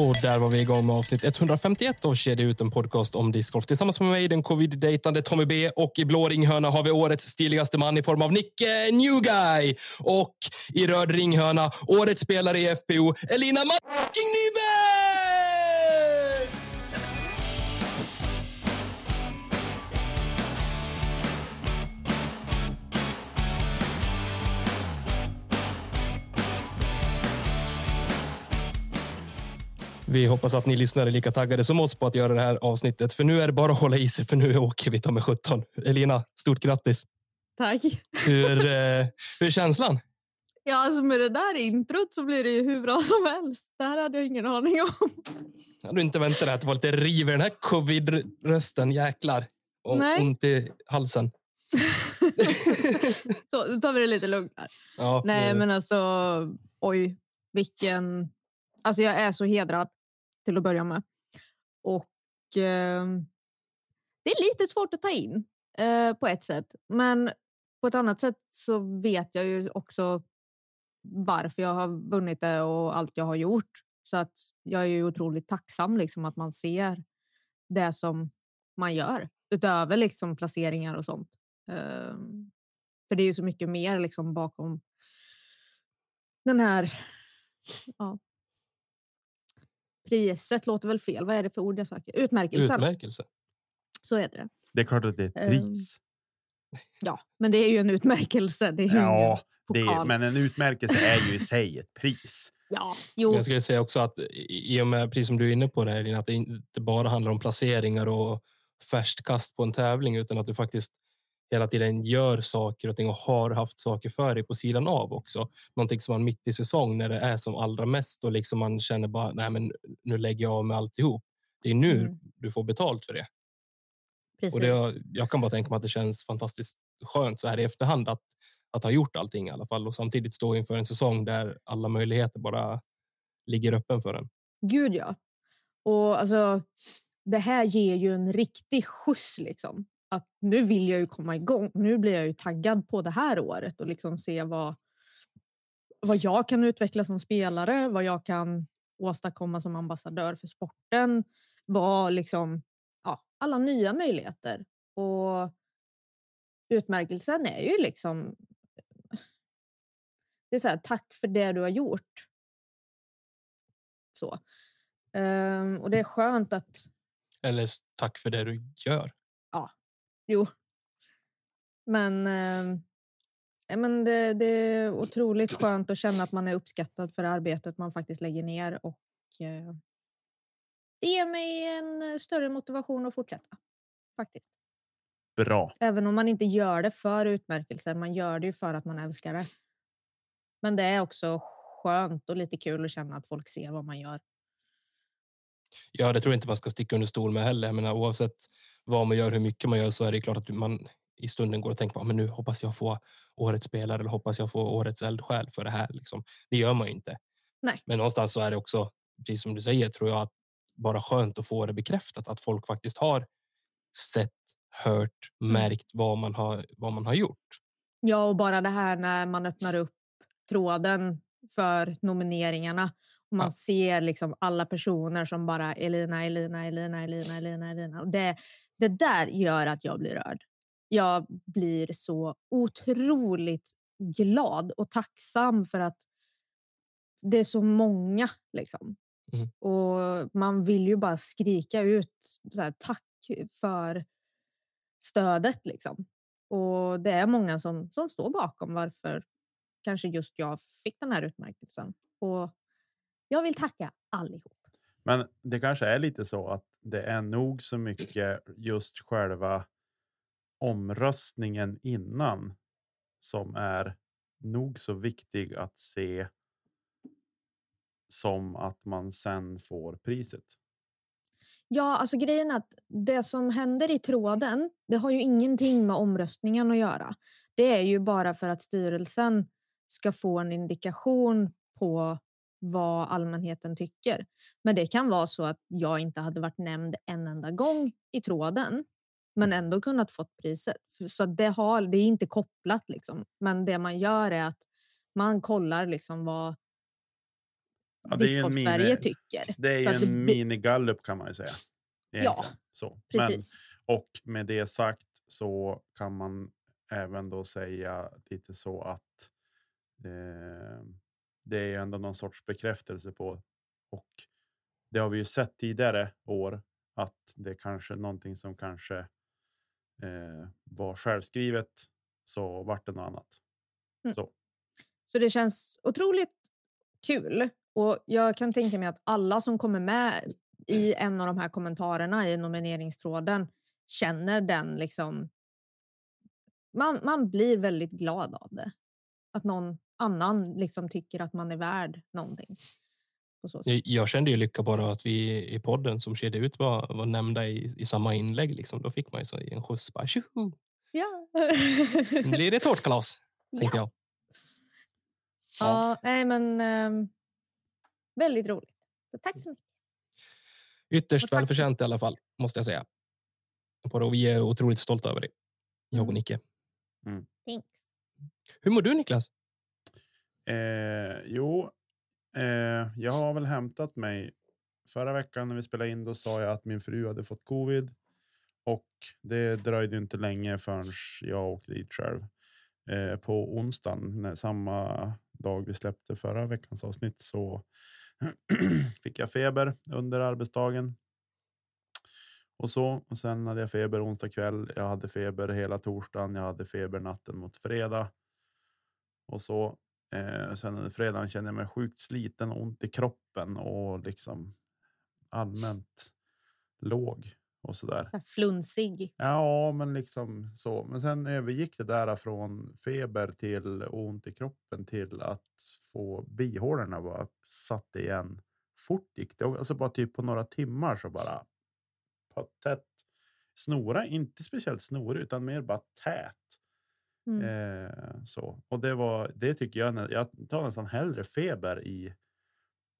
Och där var vi igång med avsnitt 151 av Kedja ut en podcast om discgolf tillsammans med mig, den covid-dejtande Tommy B. Och i blå ringhörna har vi årets stiligaste man i form av Nicke Newguy. Och i röd ringhörna, årets spelare i FPO, Elina Macking Nyberg! Vi hoppas att ni lyssnare är lika taggade som oss på att göra det här avsnittet. För nu är det bara att hålla i sig, för nu åker vi ta med 17. Elina, stort grattis! Tack. Hur, eh, hur är känslan? Ja, alltså med det där introt så blir det ju hur bra som helst. Det här hade jag ingen aning om. Hade du inte väntat dig att det var lite riv i den här covid-rösten? Jäklar! Och Nej. ont i halsen. så, då tar vi det lite lugnt här. Ja, Nej, det- men alltså oj, vilken... Alltså jag är så hedrad till att börja med. Och eh, det är lite svårt att ta in eh, på ett sätt. Men på ett annat sätt så vet jag ju också varför jag har vunnit det och allt jag har gjort. Så att jag är ju otroligt tacksam liksom att man ser det som man gör utöver liksom placeringar och sånt. Eh, för det är ju så mycket mer liksom bakom den här... Ja. Priset låter väl fel. Vad är det för ord jag söker? Utmärkelsen. Utmärkelse. Så heter det. Det är klart att det är ett Ehm, pris. Ja, men det är ju en utmärkelse. Det är Ja, det är, men en utmärkelse är ju i sig ett pris. Ja, jo. Jag skulle säga också att i och med, precis som du är inne på det här, att det inte bara handlar om placeringar och färskt kast på en tävling, utan att du faktiskt hela tiden gör saker och ting och har haft saker för dig på sidan av också. Någonting som man mitt i säsong när det är som allra mest och liksom man känner bara, nej men nu lägger jag av med alltihop. Det är nu Mm. du får betalt för det. Precis. Och det, jag kan bara tänka mig att det känns fantastiskt skönt så här i efterhand att, att ha gjort allting i alla fall och samtidigt stå inför en säsong där alla möjligheter bara ligger öppen för en. Gud ja. Och alltså, det här ger ju en riktig skjuts liksom. Att nu vill jag ju komma igång. Nu blir jag ju taggad på det här året och liksom se vad, vad jag kan utveckla som spelare, vad jag kan åstadkomma som ambassadör för sporten, vad liksom, ja, alla nya möjligheter. Och utmärkelsen är ju liksom det är så här, tack för det du har gjort. Så. Um, och det är skönt att, Eller tack för det du gör jo. Men, ja, men det, det är otroligt skönt att känna att man är uppskattad för arbetet man faktiskt lägger ner. Och eh, det ger mig en eh, större motivation att fortsätta. Faktiskt. Bra. Även om man inte gör det för utmärkelsen, man gör det ju för att man älskar det. Men det är också skönt och lite kul att känna att folk ser vad man gör. Ja, det tror jag inte man ska sticka under stol med heller. Jag menar, oavsett vad man gör, hur mycket man gör, så är det klart att man i stunden går och tänker på men nu hoppas jag få årets spelare eller hoppas jag få årets eldsjäl för det här. Liksom. Det gör man ju inte. Nej. Men någonstans så är det också, precis som du säger, tror jag att bara skönt att få det bekräftat att folk faktiskt har sett, hört, märkt vad man har, vad man har gjort. Ja, och bara det här när man öppnar upp tråden för nomineringarna och man Ja. ser liksom alla personer som bara Elina, Elina, Elina, Elina, Elina, Elina. Och det, det där gör att jag blir rörd. Jag blir så otroligt glad och tacksam för att det är så många. Liksom. Mm. Och man vill ju bara skrika ut här, tack för stödet. Liksom. Och det är många som, som står bakom varför kanske just jag fick den här utmärkelsen. Och jag vill tacka allihop. Men det kanske är lite så att det är nog så mycket just själva omröstningen innan som är nog så viktig att se som att man sen får priset. Ja, alltså grejen är att det som händer i tråden, det har ju ingenting med omröstningen att göra. Det är ju bara för att styrelsen ska få en indikation på vad allmänheten tycker. Men det kan vara så att jag inte hade varit nämnd en enda gång i tråden men ändå kunnat fått priset. Så det, har, det är inte kopplat liksom. Men det man gör är att man kollar liksom vad Ja, Discord-Sverige mini- tycker. Det är Så en det- minigallup kan man ju säga. egentligen. så. Men, Precis. och med det sagt så kan man även då säga lite så att eh, det är ju ändå någon sorts bekräftelse på och det har vi ju sett tidigare år att det är kanske någonting som kanske eh, var självskrivet så vart det något annat. Mm. Så. Så det känns otroligt kul. Och jag kan tänka mig att alla som kommer med i en av de här kommentarerna i nomineringstråden känner den liksom... Man, man blir väldigt glad av det. Att någon annan liksom tycker att man är värd någonting. Jag, kände ju lycka bara att vi i podden som skedde ut var, var nämnda i, i samma inlägg. Liksom. Då fick man ju så en skjuts. Bara, tjoho! Ja. Nu blir det tårtkalas, tänkte jag. ja, nej men ehm, väldigt roligt. Så tack så mycket. Ytterst välförtjänt i alla fall, måste jag säga. Och vi är otroligt stolta över dig, jag och Mm. Nicke. Thanks. Hur mår du Niklas? Eh, jo, eh, jag har väl hämtat mig. Förra veckan när vi spelade in då sa jag att min fru hade fått covid. Och det dröjde inte länge förrän jag åkte dit själv. Eh, på onsdagen, när, samma dag vi släppte förra veckans avsnitt, så fick jag feber under arbetsdagen. Och så. Och sen hade jag feber onsdag kväll. Jag hade feber hela torsdagen. Jag hade feber natten mot fredag. Och så. Eh, sen under fredagen kände jag mig sjukt sliten och ont i kroppen och liksom allmänt låg och. Så här flunsig. Ja, men liksom så. Men sen övergick det där från feber till ont i kroppen till att få bihålorna bara satt igen. Fort gick det. Alltså bara typ på några timmar så bara tätt. Snora, inte speciellt snorig utan mer bara tät. Mm. Eh, så. Och det var, det tycker jag, jag tar nästan hellre feber i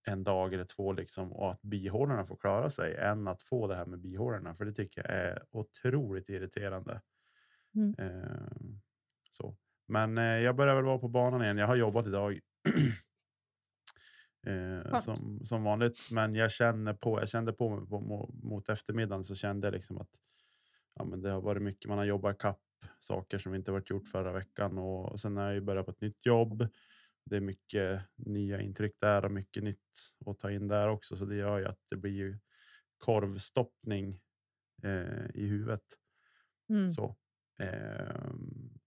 en dag eller två liksom och att bihålorna får klara sig än att få det här med bihålorna. För det tycker jag är otroligt irriterande. Mm. Eh, så. Men eh, jag börjar väl vara på banan igen. Jag har jobbat idag. eh, som, som vanligt. Men jag känner på, jag kände på mig på, mo- mot eftermiddagen så kände jag liksom att ja, men det har varit mycket. Man har jobbat kapp saker som inte varit gjort förra veckan och sen har jag ju börjat på ett nytt jobb. Det är mycket nya intryck där och mycket nytt att ta in där också. Så det gör ju att det blir ju korvstoppning eh, i huvudet. Mm. Så, ehm,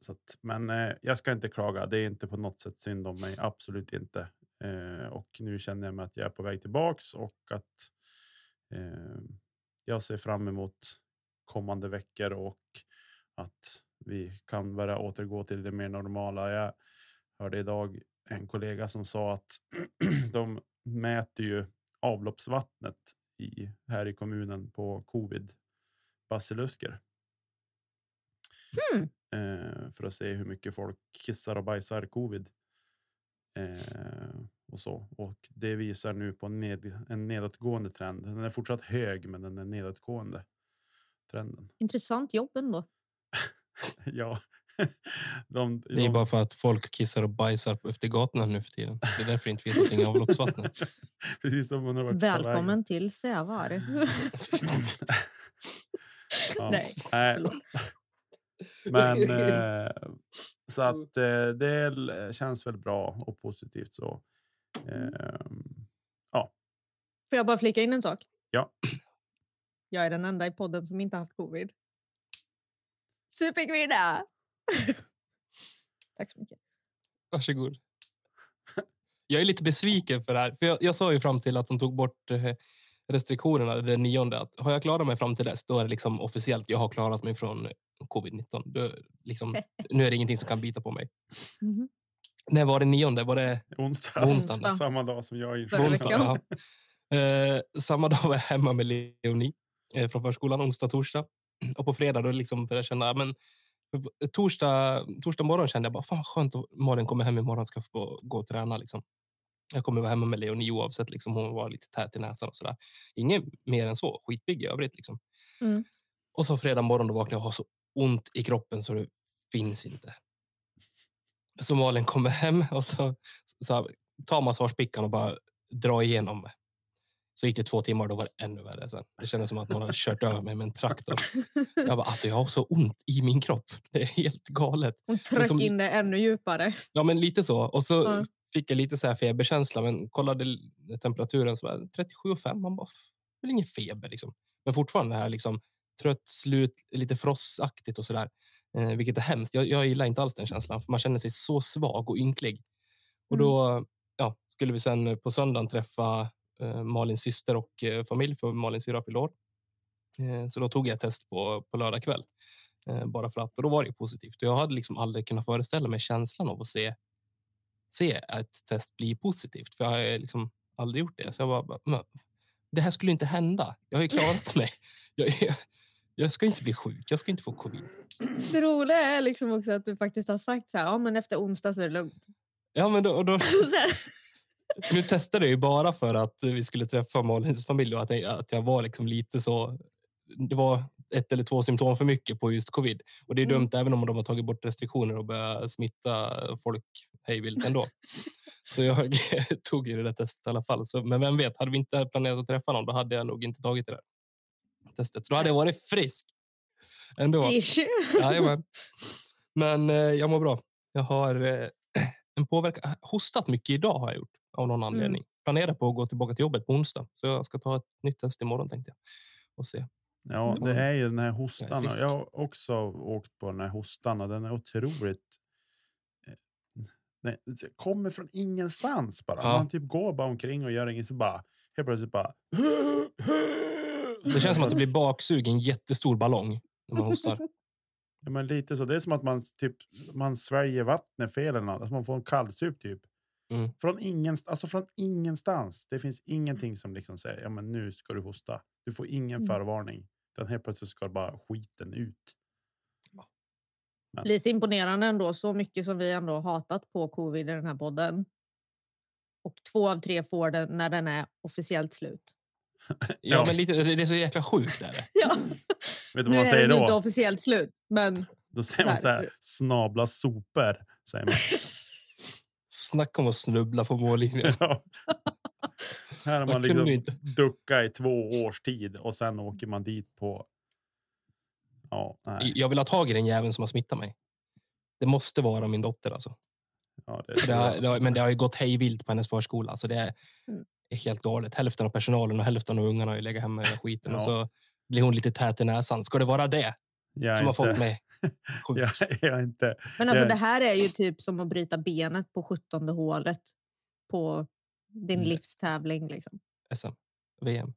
så att, men eh, jag ska inte klaga. Det är inte på något sätt synd om mig. Absolut inte. Eh, och nu känner jag mig att jag är på väg tillbaks och att eh, jag ser fram emot kommande veckor och att vi kan börja återgå till det mer normala. Jag hörde idag en kollega som sa att de mäter ju avloppsvattnet i, här i kommunen på covid basilusker. Hmm. Eh, för att se hur mycket folk kissar och bajsar covid. Eh, och så. Och det visar nu på ned, en nedåtgående trend. Den är fortsatt hög, men den är nedåtgående. Trenden. Intressant jobb ändå. ja. de, Det är de, bara för att folk kissar och bajsar på- efter gatorna nu för tiden. Det är därför det inte finns någonting i avloppsvattnet. Precis som man har varit. Välkommen till Sävar. Ja. Nej, Nej, förlåt. men eh, så att eh, det känns väl bra och positivt så. Ehm, Får jag bara flika in en sak? Ja. Jag är den enda i podden som inte haft covid. Superkvinna! Tack så mycket. Varsågod. Jag är lite besviken för det här. För jag, jag sa ju fram till att de tog bort eh, restriktionerna den nionde. Att har jag klarat mig fram till dess, då är det liksom officiellt. Jag har klarat mig från covid-19. Då, liksom, nu är det ingenting som kan bita på mig. Mhm. När var det nionde? Var det Onsdags. Onsdagen. Samma dag som jag är Förra på insjuknad. veckan. onsdag? Ja. Eh, samma dag var jag hemma med Leonie eh, från förskolan, onsdag, torsdag. Och på fredag då liksom började jag känna, men torsdag, torsdag morgon kände jag bara, fan skönt att Malin kommer hem imorgon ska få gå och träna. Liksom. Jag kommer vara hemma med Leonie oavsett, liksom, hon var lite tät i näsan och sådär. Inget mer än så, skitbygg i övrigt. Liksom. Mm. Och så fredag morgon då vaknade jag och har så ont i kroppen så det finns inte. Så Malin kommer hem och så, så tar massagepickan och bara drar igenom mig. Så gick det två timmar och då var det ännu värre sen. Det kändes som att någon hade kört över mig med en traktor. Jag bara, alltså jag har så ont i min kropp. Det är helt galet. Hon tryckte som- in det ännu djupare. Ja, men lite så. Och så Ja. fick jag lite så här feberkänsla, men kollade temperaturen så var det 37,5. Man bara, det är ingen feber liksom. Men fortfarande det här liksom trött, slut, lite frostaktigt och så där. Eh, vilket är hemskt. Jag, jag gillar inte alls den känslan, för man känner sig så svag och ynklig. Och Mm. då ja, skulle vi sen på söndagen träffa Malins syster och eh, familj, för Malins syrra fyllde år. Eh, så då tog jag test på, på lördag kväll. Eh, bara för att, och då var det positivt. Och jag hade liksom aldrig kunnat föreställa mig känslan av att se se ett test bli positivt. För jag har liksom aldrig gjort det. Så jag bara, bara, "Men, det här skulle inte hända. Jag har ju klarat mig. Jag, jag, jag ska inte bli sjuk. Jag ska inte få covid. Det roliga är liksom också att du faktiskt har sagt så här, ja men efter onsdag så är det lugnt. Ja, men då, och då, nu testade jag ju bara för att vi skulle träffa Malins familj och att jag, att jag var liksom lite så. Det var ett eller två symptom för mycket på just covid. Och det är Mm. dumt även om de har tagit bort restriktioner och börjat smitta folk hejvilt ändå. Så jag tog ju det där testet i alla fall. Så, men vem vet, hade vi inte planerat att träffa någon, då hade jag nog inte tagit det där testet. Så då hade jag varit frisk. Ändå. Ish. Jajamän. Men eh, jag mår bra. Jag har eh, en påverkan. Hostat mycket idag har jag gjort av någon anledning. Planerar på att gå tillbaka till jobbet på onsdag. Så jag ska ta ett nytt test imorgon tänkte jag. Och se. Ja, det är ju den här hostan. frisk. Jag har också åkt på den här hostan och den är otroligt... eh, Nej, det kommer från ingenstans bara. Ja. Man typ går bara omkring och gör inget så bara helt plötsligt bara... Det känns som att det blir baksug i en jättestor ballong när man hostar. Ja, men lite så. Det är som att man typ man sväljer vattnet fel eller något. Alltså man får en kallsup typ. Mm. Från, ingenstans, alltså från ingenstans. Det finns ingenting som liksom säger ja, men nu ska du hosta. Du får ingen Mm. förvarning. Utan helt plötsligt ska bara skiten ut. Lite imponerande ändå, så mycket som vi ändå har hatat på covid i den här podden. Och två av tre får den när den är officiellt slut. Ja, Ja. men lite, det är så jäkla sjukt. Är det. Ja. Vet du Nu vad man är säger den ju inte då? officiellt slut, men Då säger man så här, snabla sopor. Säger man. Snacka om att snubbla på mållinjen. Ja. Här har Man liksom inte. ducka i två års tid och sen åker man dit på... Ja, nej. Jag vill ha tag i den jäveln som har smittat mig. Det måste vara min dotter alltså. Ja, det, det har, det har, men det har ju gått hej vilt på hennes förskola. Så det är, Mm. helt galet. Hälften av personalen och hälften av ungarna har ju legat hemma med skiten. Och Ja. så blir hon lite tät i näsan. Ska det vara det jag som har fått mig? Jag, jag inte... Men alltså Det- här är ju typ som att bryta benet på 17 hålet på din Mm. livstävling. Liksom. SM, VM.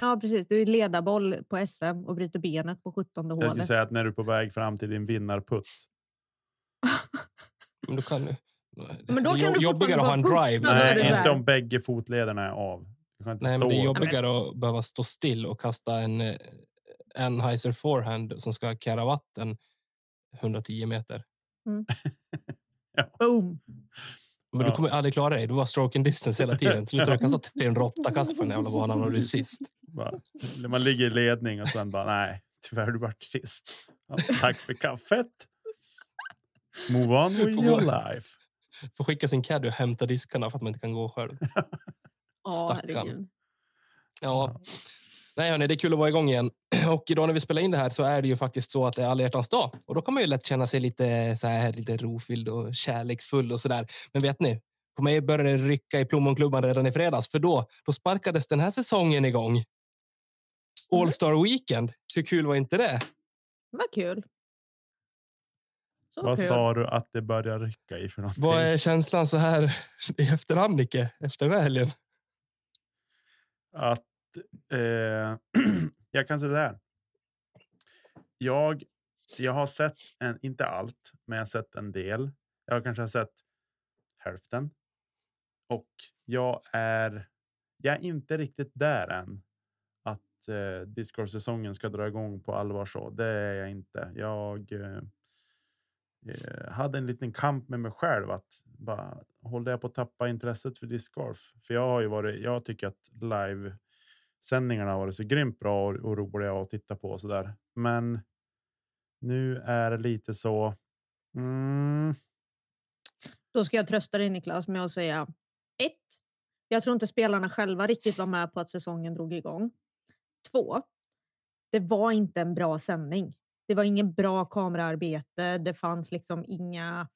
Ja, precis. Du är ledarboll på SM och bryter benet på 17 Jag skulle hålet. säga att när du är på väg fram till din vinnarputt. Men då kan du... Men då kan du jobbigare att ha en drive. Ja, Nej, inte om bägge fotlederna är av. Nej, men det är jobbigare att behöva stå still och kasta en eh, Anheuser forehand som ska carra vatten 110 meter. Boom! Men Ja. du kommer aldrig klara dig. Du var stroke and distance hela tiden. Till slut har du kastat 308 kast på den jävla banan och du är sist. Bara, man ligger i ledning och sen bara nej, tyvärr du vart sist. Ja, tack för kaffet. Move on with Får your gå- life. Får skicka sin caddy och hämta diskarna för att man inte kan gå själv. Ja, Stackarn. herregud. Ja. Nej, hörni, det är kul att vara igång igen. Och idag när vi spelar in det här så är det ju faktiskt så att det är alla hjärtans dag. Och då kan man ju lätt känna sig lite, så här, lite rofylld och kärleksfull och sådär. Men vet ni, på mig började det rycka i plommonklubban redan i fredags. För då, då sparkades den här säsongen igång. All Star Weekend. Hur kul var inte det? Vad kul. Så Vad kul. sa du att det börjar rycka i för någonting? Vad är känslan så här i efterhand, Nicke? Efter den här helgen? att eh, jag kan säga det här. Jag, jag har sett, en, inte allt, men jag har sett en del. Jag kanske har sett hälften. Och jag är, jag är inte riktigt där än. Att eh, Discord-säsongen ska dra igång på allvar så. Det är jag inte. Jag eh, eh, hade en liten kamp med mig själv. att bara Håller jag på att tappa intresset för discgolf? För jag har ju varit, jag tycker att live sändningarna har varit så grymt bra och, och roliga att titta på och så där. Men nu är det lite så. Mm, Då ska jag trösta dig Niklas med att säga ett. Jag tror inte spelarna själva riktigt var med på att säsongen drog igång. Två. Det var inte en bra sändning. Det var ingen bra kameraarbete. Det fanns liksom inga...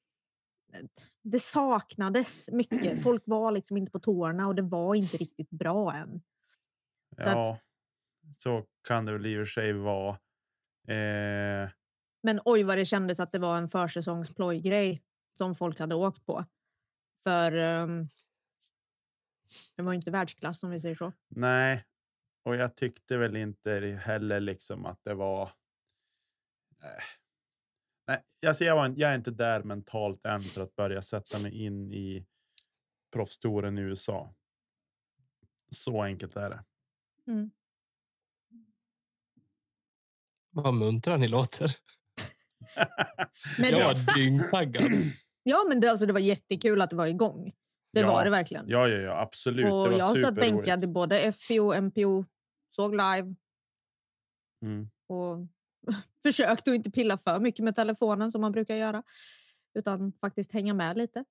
Det saknades mycket. Folk var liksom inte på tårna och det var inte riktigt bra än. Så att- ja, så kan det väl i och för sig vara. Eh, Men oj vad det kändes att det var en försäsongsplojgrej som folk hade åkt på. För ehm, det var inte världsklass om vi säger så. nej, och jag tyckte väl inte heller liksom att det var. Eh, nej, alltså jag, var, jag är inte där mentalt än för att börja sätta mig in i proffstouren i USA. Så enkelt är det. Vad muntra ni låter. Men jag var sant. dyngtaggad. Ja men det, alltså, det var jättekul att det var igång. Det Ja, var det verkligen. Ja, ja, ja, absolut. och jag satt bänkad i både FPO och MPO, såg live Mm. och försökte att inte pilla för mycket med telefonen som man brukar göra. Utan faktiskt hänga med lite.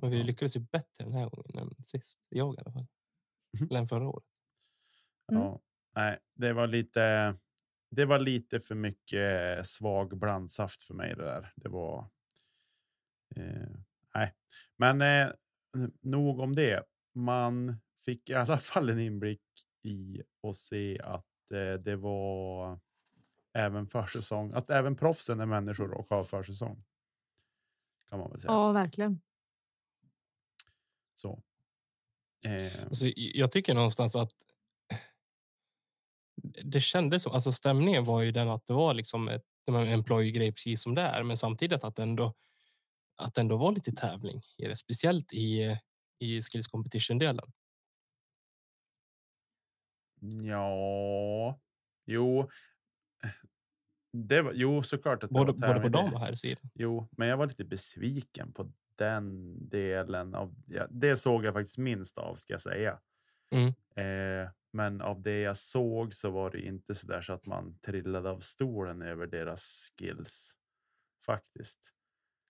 Men vi lyckades ju bättre den här gången än sist. Jag i alla fall. Eller än förra året. Mm. Ja, nej, det var lite. Det var lite för mycket svag blandsaft för mig det där. Det var. Eh, nej, men eh, nog om det. Man fick i alla fall en inblick i och se att eh, det var även försäsong, att även proffsen är människor och har försäsong. Kan man väl säga. Ja, verkligen. Så. Eh, Alltså, jag tycker någonstans att det kändes som, alltså stämningen var ju den att det var liksom ett, en employee-grej precis som det är, men samtidigt att ändå, att ändå var lite tävling i det, speciellt i, i skills competition-delen. ja, jo. Det var, jo, såklart att det Både, både på dam och här sidan. Jo, men jag var lite besviken på den delen av. Ja, det såg jag faktiskt minst av ska jag säga. Mm. Eh, men av det jag såg så var det inte så där så att man trillade av stolen över deras skills. Faktiskt.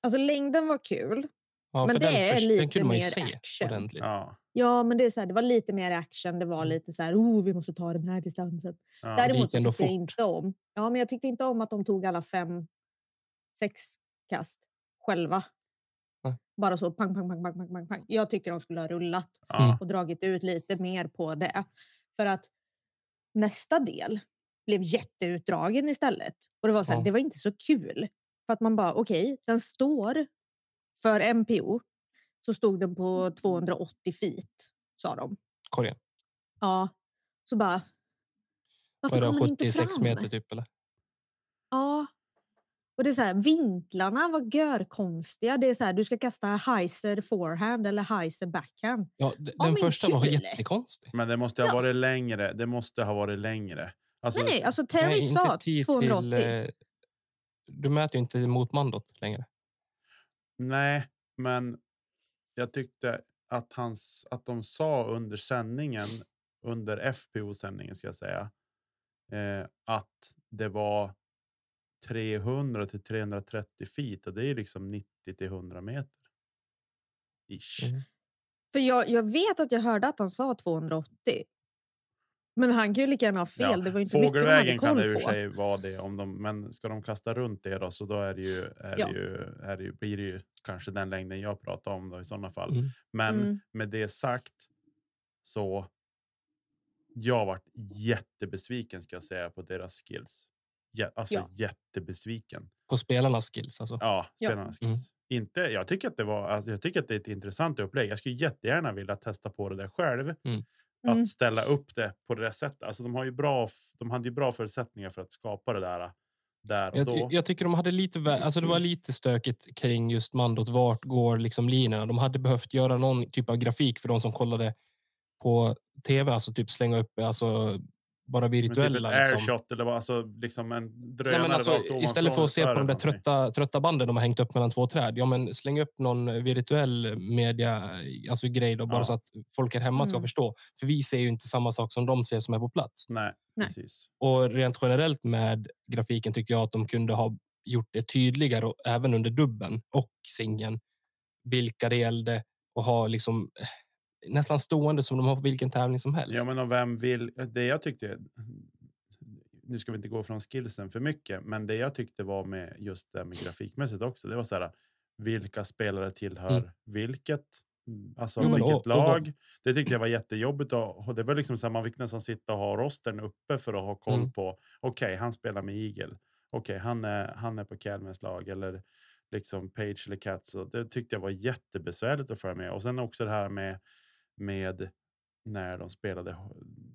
Alltså längden var kul. Ja, Men det är förs- lite den kunde man ju mer se action. ordentligt. Ja. Ja, men det, är så här, det var lite mer action. Det var lite så här, oh, vi måste ta den här distansen. ja. Däremot så tyckte jag fort. inte om. Ja, men jag tyckte inte om att de tog alla fem, sex kast själva. Nej. Bara så pang, pang, pang, pang, pang, pang, pang. Jag tycker de skulle ha rullat Ja. och dragit ut lite mer på det. För att nästa del blev jätteutdragen istället. Och det var så här, Ja. det var inte så kul. För att man bara, okej, den står för MPO så stod den på 280 feet, sa de. Korgen. Ja, så bara... Var Varför det kommer ni inte 76 fram? meter typ eller? Ja. Och det är så här, vinklarna var görkonstiga. Det är så här, du ska kasta heiser forehand eller heiser backhand. Ja, Ja, den men första var kul. jättekonstig. Men det måste ha Ja. varit längre. Det måste ha varit längre. Alltså, nej, nej, alltså Terry Nej, sa inte tid 280. Till, eh, du mäter ju inte mot mandot längre. Nej, men jag tyckte att, hans, att de sa under sändningen, under FPO-sändningen ska jag säga, eh, att det var 300 till 330 feet och det är liksom 90 till 100 meter. Ish. Mm. För jag, jag vet att jag hörde att han sa 280. Men han kan ju lika gärna ha fel. Ja, Det var inte Fågelvägen kan det i och för sig vara det, om de, men ska de kasta runt det då, så då är det ju, är Ja. det ju, är det ju, blir det ju kanske den längden jag pratar om då, i sådana fall. Mm. Men Mm. med det sagt så jag varit jättebesviken ska jag säga på deras skills. Alltså, Ja. jättebesviken. På spelarnas skills alltså. Ja, Ja. spelarnas Mm. skills. Inte, jag, tycker att det var, alltså, jag tycker att det är ett intressant upplägg. Jag skulle jättegärna vilja testa på det där själv. Mm. Att ställa upp det på det där sättet. Alltså, de, har ju bra, de hade ju bra förutsättningar för att skapa det där, där och då. Jag, jag tycker de hade lite, alltså det var lite stökigt kring just mandot. Vart går liksom linjerna? De hade behövt göra någon typ av grafik för de som kollade på tv, alltså typ slänga upp alltså bara Men typ virtuella. ett liksom. airshot eller vad, alltså, liksom en Nej, drönare men alltså, istället för att se på de där trötta, trötta banden de har hängt upp mellan två träd, ja, men släng upp någon virtuell media alltså grej då, bara Ja. så att folk här hemma ska Mm. förstå. För vi ser ju inte samma sak som de ser som är på plats. Nej, Nej. precis. Och rent generellt med grafiken tycker jag att de kunde ha gjort det tydligare och även under dubben och singeln vilka det gällde och ha liksom eh, nästan stående som de har på vilken tävling som helst. Ja, men och vem vill... Det jag tyckte... Nu ska vi inte gå från skillsen för mycket, men det jag tyckte var med just det med grafikmässigt också, det var så här, vilka spelare tillhör Mm. vilket? Alltså Jo, vilket och- och vad- lag? Det tyckte jag var jättejobbigt. Och, och det var liksom så här, man fick nästan sitta och ha rostern uppe för att ha koll Mm. på, okej, han spelar med Eagle. Okej, han, är, han är på Calmers lag. Eller liksom Page eller Cats. Och det tyckte jag var jättebesvärligt att föra med. Och sen också det här med, med när de spelade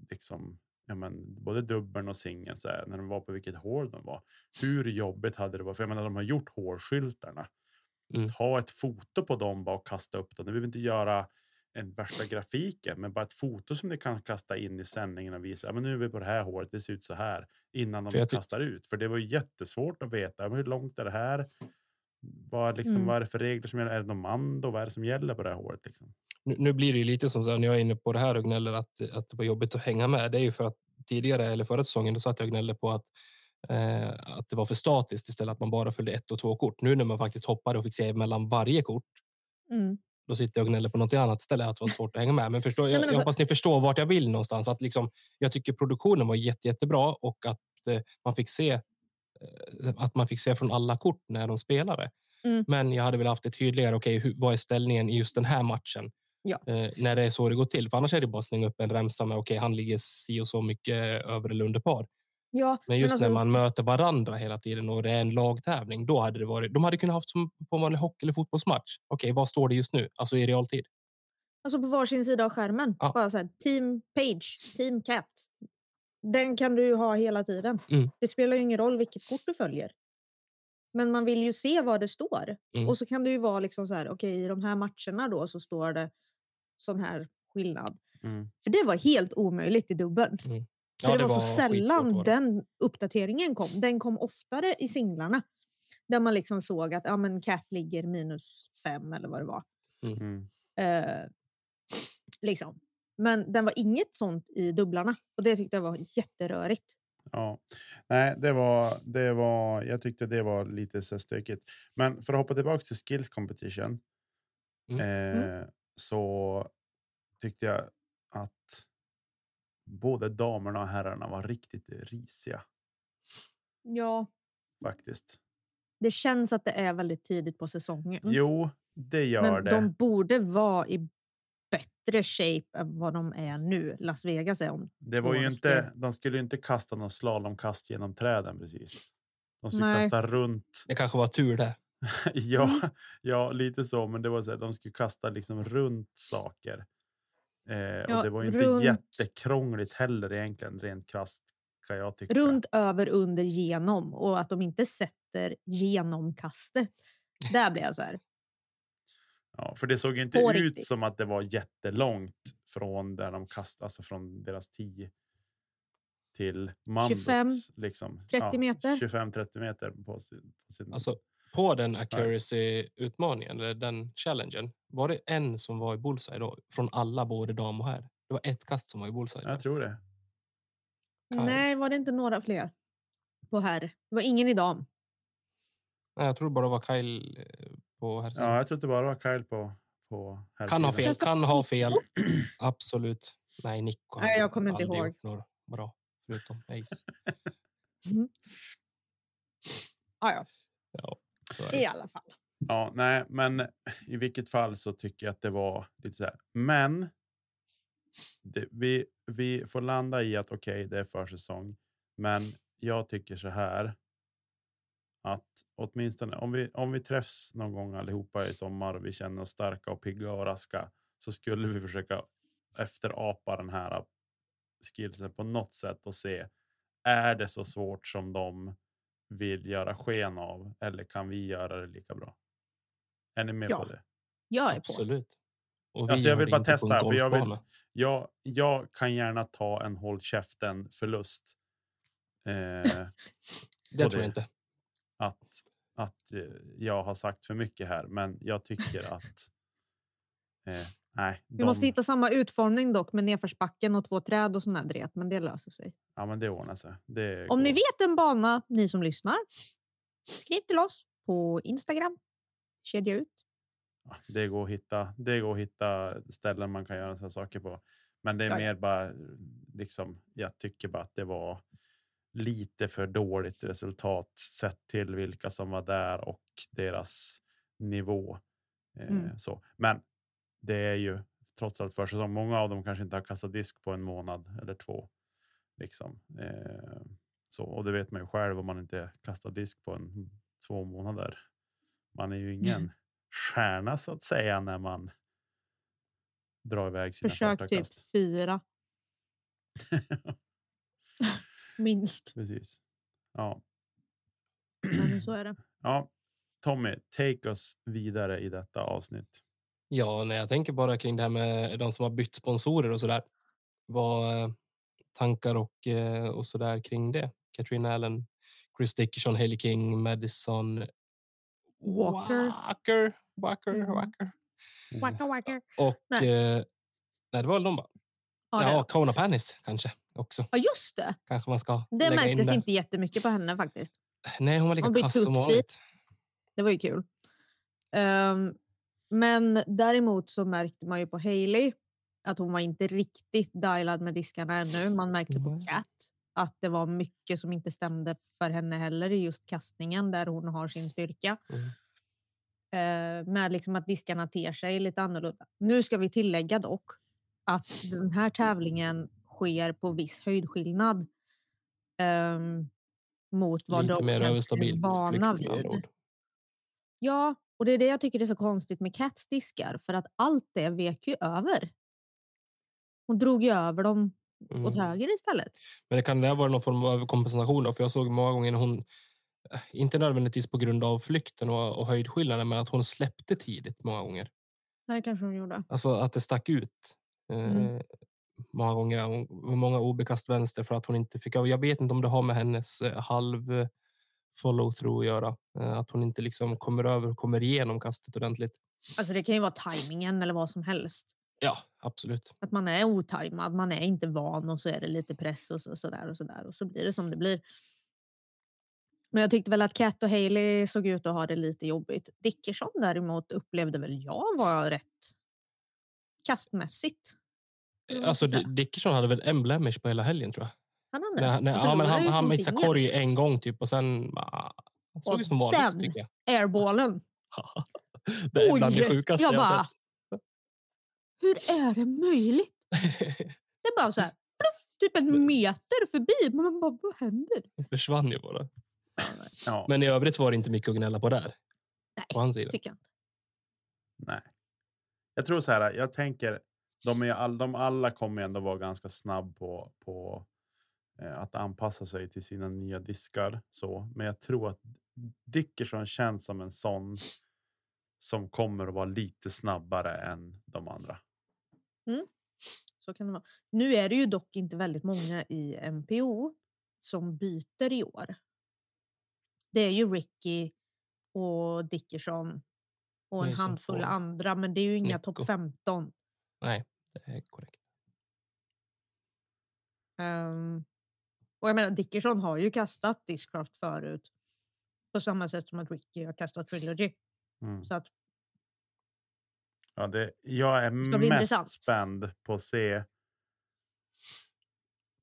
liksom, ja, men, både dubbeln och singeln, så här, när de var på vilket hål de var. Hur jobbigt hade det varit? För jag menar, de har gjort hålskyltarna. Mm. Ta ett foto på dem bara och kasta upp dem. Du behöver inte göra en värsta grafiken, men bara ett foto som ni kan kasta in i sändningen och visa. Men nu är vi på det här hålet, det ser ut så här innan de kastar ut. För det var jättesvårt att veta. hur långt är det här? Vad, liksom, Mm. vad är det för regler som gäller? Är det någon mando? Vad är det som gäller på det här hålet? Liksom? Nu, blir det ju lite som så här, när jag är inne på det här och gnäller att, att det var jobbigt att hänga med. Det är ju för att tidigare eller förra säsongen då satt jag och gnällde på att, eh, att det var för statiskt istället att man bara följde ett och två kort. Nu när man faktiskt hoppade och fick se mellan varje kort, Mm. då sitter jag och gnäller på något annat ställe att det var svårt att hänga med. Men förstå, jag, men jag alltså- hoppas ni förstår vart jag vill någonstans. Att liksom, jag tycker produktionen var jätte, jättebra och att eh, man fick se eh, att man fick se från alla kort när de spelade. Mm. Men jag hade väl haft det tydligare. Okej, hur, vad är ställningen i just den här matchen? Ja. Eh, när det är så det går till. För annars är det bara att slänga upp en remsa med okej, han ligger si och så mycket över eller under par. Ja, Men just alltså, när man möter varandra hela tiden och det är en lagtävling, då hade det varit. De hade kunnat haft som på en vanlig hockey eller fotbollsmatch. Okej, vad står det just nu? Alltså i realtid. alltså på varsin sida av skärmen. Ja. Bara så här, team Page, Team Cat. Den kan du ju ha hela tiden. Mm. Det spelar ju ingen roll vilket kort du följer. Men man vill ju se vad det står. Mm. Och så kan det ju vara liksom så här, okej i de här matcherna då så står det sån här skillnad. Mm. För det var helt omöjligt i dubbeln. För Ja, det, var, så skitsvårt sällan var det. den uppdateringen kom. Den kom oftare i singlarna. Där man liksom såg att ja, men Cat ligger minus fem eller vad det var. Mm. Eh, liksom. Men den var inget sånt i dubblarna. Och det tyckte jag var jätterörigt. Ja, nej, det var, det var, jag tyckte det var lite så stökigt. Men för att hoppa tillbaka till skills competition. Mm. Eh, så tyckte jag att både damerna och herrarna var riktigt risiga Ja. faktiskt. Det känns att det är väldigt tidigt på säsongen. Jo, det gör men det. de borde vara i bättre shape än vad de är nu. Las Vegas är om Det var ju veckor. inte, de skulle ju inte kasta någon slalomkast genom träden precis. De skulle Nej. kasta runt. Det kanske var tur det. ja, Mm. ja, lite så. Men det var så här, de skulle kasta liksom runt saker. Eh, Ja, och det var ju inte runt- jättekrångligt heller egentligen, rent krasst kan jag tycka. Runt, över, under, genom. Och att de inte sätter genomkastet. Där blir jag så här. Ja, för det såg ju inte På ut riktigt. som att det var jättelångt från där de kastade, alltså från deras 10 till mandots. 25, liksom. 30 meter. 25-30 meter på sin, på sin Alltså, på den accuracy-utmaningen, eller den challengen, var det en som var i bullseye då? Från alla, både dam och herr? Det var ett kast som var i bullseye. Jag tror det. Kyle. Nej, var det inte några fler? På herr. Det var ingen i dam. Nej, jag tror bara det var Kyle eh, på herr. Ja, jag tror att det bara var Kyle på, på här Kan ha fel, kan ha fel. Absolut. Nej, Nico. Nej, jag kommer inte ihåg. något bra, förutom Ace. Ah, ja, Ja. I alla fall. Ja, nej, men i vilket fall så tycker jag att det var lite så här. Men det, vi, vi får landa i att okej, det är försäsong. Men jag tycker så här. Att åtminstone om vi, om vi träffs någon gång allihopa i sommar och vi känner oss starka och pigga och raska så skulle vi försöka efterapa den här skillsen på något sätt och se. Är det så svårt som de vill göra sken av eller kan vi göra det lika bra? Är ni med Ja. på det? Jag är på. Absolut. Och Alltså, jag vill bara på testa, för jag vill-. Jag, jag kan gärna ta en håll käften förlust. Eh, Det på tror det. jag inte. att, att eh, jag har sagt för mycket här, men jag tycker att eh, nej, Vi måste de- hitta samma utformning dock med nedförsbacken och två träd och här dret, men det löser sig. ja, men det ordnar sig. Det Om ni vet en bana, ni som lyssnar, skriv till oss på Instagram. Kedja ut. Ja, det går att hitta. Det går att hitta ställen man kan göra sådana saker på. Men det är Ja, ja. mer bara liksom. Jag tycker bara att det var lite för dåligt resultat sett till vilka som var där och deras nivå. Eh, Mm. så. Men det är ju trots allt försäsong. Många av dem kanske inte har kastat disk på en månad eller två. Liksom. Eh, så, och det vet man ju själv om man inte kastar disk på en två månader. Man är ju ingen stjärna så att säga när man drar iväg sina Försök typ kast. fyra, minst. Precis. Ja. Men så är det. ja. Tommy, take us vidare i detta avsnitt. Ja, när jag tänker bara kring det här med de som har bytt sponsorer och så där. Vad eh, tankar och, eh, och så där kring det? Katrin Allen, Chris Dickerson, Haley King, Madison Walker. Walker, Walker, Mm. Walker. Wacka, wacka. Och Nej. eh, nej, det var väl de bara. Ja, Ja. Kona Panis kanske också. ja, just det. Kanske man ska Det in märktes där. inte jättemycket på henne faktiskt. Nej, hon var lika Hon kass som vanligt. Det var ju kul. Ehm, men däremot så märkte man ju på Hailey att hon var inte riktigt dialad med diskarna ännu. Man märkte på. Cat att det var mycket som inte stämde för henne heller i just kastningen där hon har sin styrka. Mm. Eh, med liksom att diskarna ter sig lite annorlunda. Nu ska vi tillägga dock att den här tävlingen sker på viss höjdskillnad. ehm, mot vad de är vana vid. Ja, och det är det jag tycker är så konstigt med Cats diskar. För att allt det vek ju över. Hon drog ju över dem åt Mm. höger istället. Men det kan det vara någon form av överkompensation då? För jag såg många gånger hon, eh, inte nödvändigtvis på grund av flykten och, och höjdskillnaden, men att hon släppte tidigt många gånger. Det kanske hon gjorde. Alltså att det stack ut. Eh, Mm. Många gånger. Hon- Många obekast vänster för att hon inte fick. Jag vet inte om det har med hennes eh, halv eh, follow through att göra. Eh, Att hon inte liksom kommer över och kommer igenom kastet ordentligt. Alltså det kan ju vara tajmingen eller vad som helst. Ja, absolut. Att man är otajmad, man är inte van och så är det lite press och så, så där och så där och så blir det som det blir. Men jag tyckte väl att Cat och Hailey såg ut att ha det lite jobbigt. Dickerson däremot upplevde väl jag var rätt kastmässigt. Alltså Dickerson hade väl en blemish på hela helgen tror jag. Han hade Nej, nej, Han ja, men han, ju han missade singel. korg en gång typ och sen ah, han såg Och som vanligt den- tycker jag. Airballen. det är Oj, bland det sjukaste jag jag, bara- sett. Hur är det möjligt? Det är bara så här, pluff, typ en meter förbi. Men man bara, vad händer? Det försvann ju bara. Ja, Men i övrigt var det inte mycket att gnälla på där. På Nej, hans sida. tycker jag inte. nej. Jag tror så här. Jag tänker de, är all, de alla kommer ändå vara ganska snabb på, på att anpassa sig till sina nya diskar. Så, men jag tror att Dickerson känns som en sån som kommer att vara lite snabbare än de andra. Så kan det vara. Nu är det ju dock inte väldigt många i MPO som byter i år. Det är ju Ricky och Dickerson och en handfull andra, men det är ju inga topp 15. Nej, det är korrekt. Ehm, och jag menar, Dickerson har ju kastat Discraft förut. På samma sätt som att Ricky har kastat Trilogy. Mm. Så att, Ja, det, jag är mest intressant. spänd på att se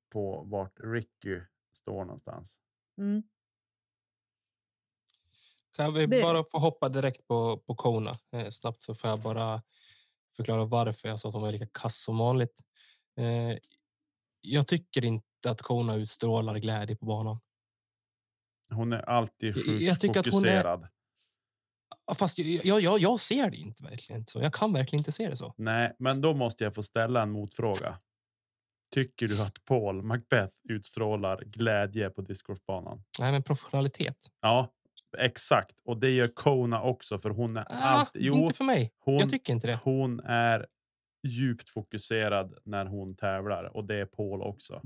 på vart Ricky står någonstans. mm, Kan vi Det- bara få hoppa direkt på, på Kona eh, snabbt så får jag bara förklara varför jag sa att hon var lika kass som vanligt. Eh, jag tycker inte att Kona utstrålar glädje på banan. Hon är alltid sjukt jag tycker att hon är- fokuserad. Fast jag, jag, jag, ser det inte verkligen så. Jag kan verkligen inte se det så. Nej, men då måste jag få ställa en motfråga. Tycker du att Paul Macbeth utstrålar glädje på discgolfbanan? Nej, men professionalitet. Ja, exakt. Och det gör Kona också, för hon är Ah, alltid... Jo, inte för mig. hon, Jag tycker inte det. hon är djupt fokuserad när hon tävlar och det är Paul också.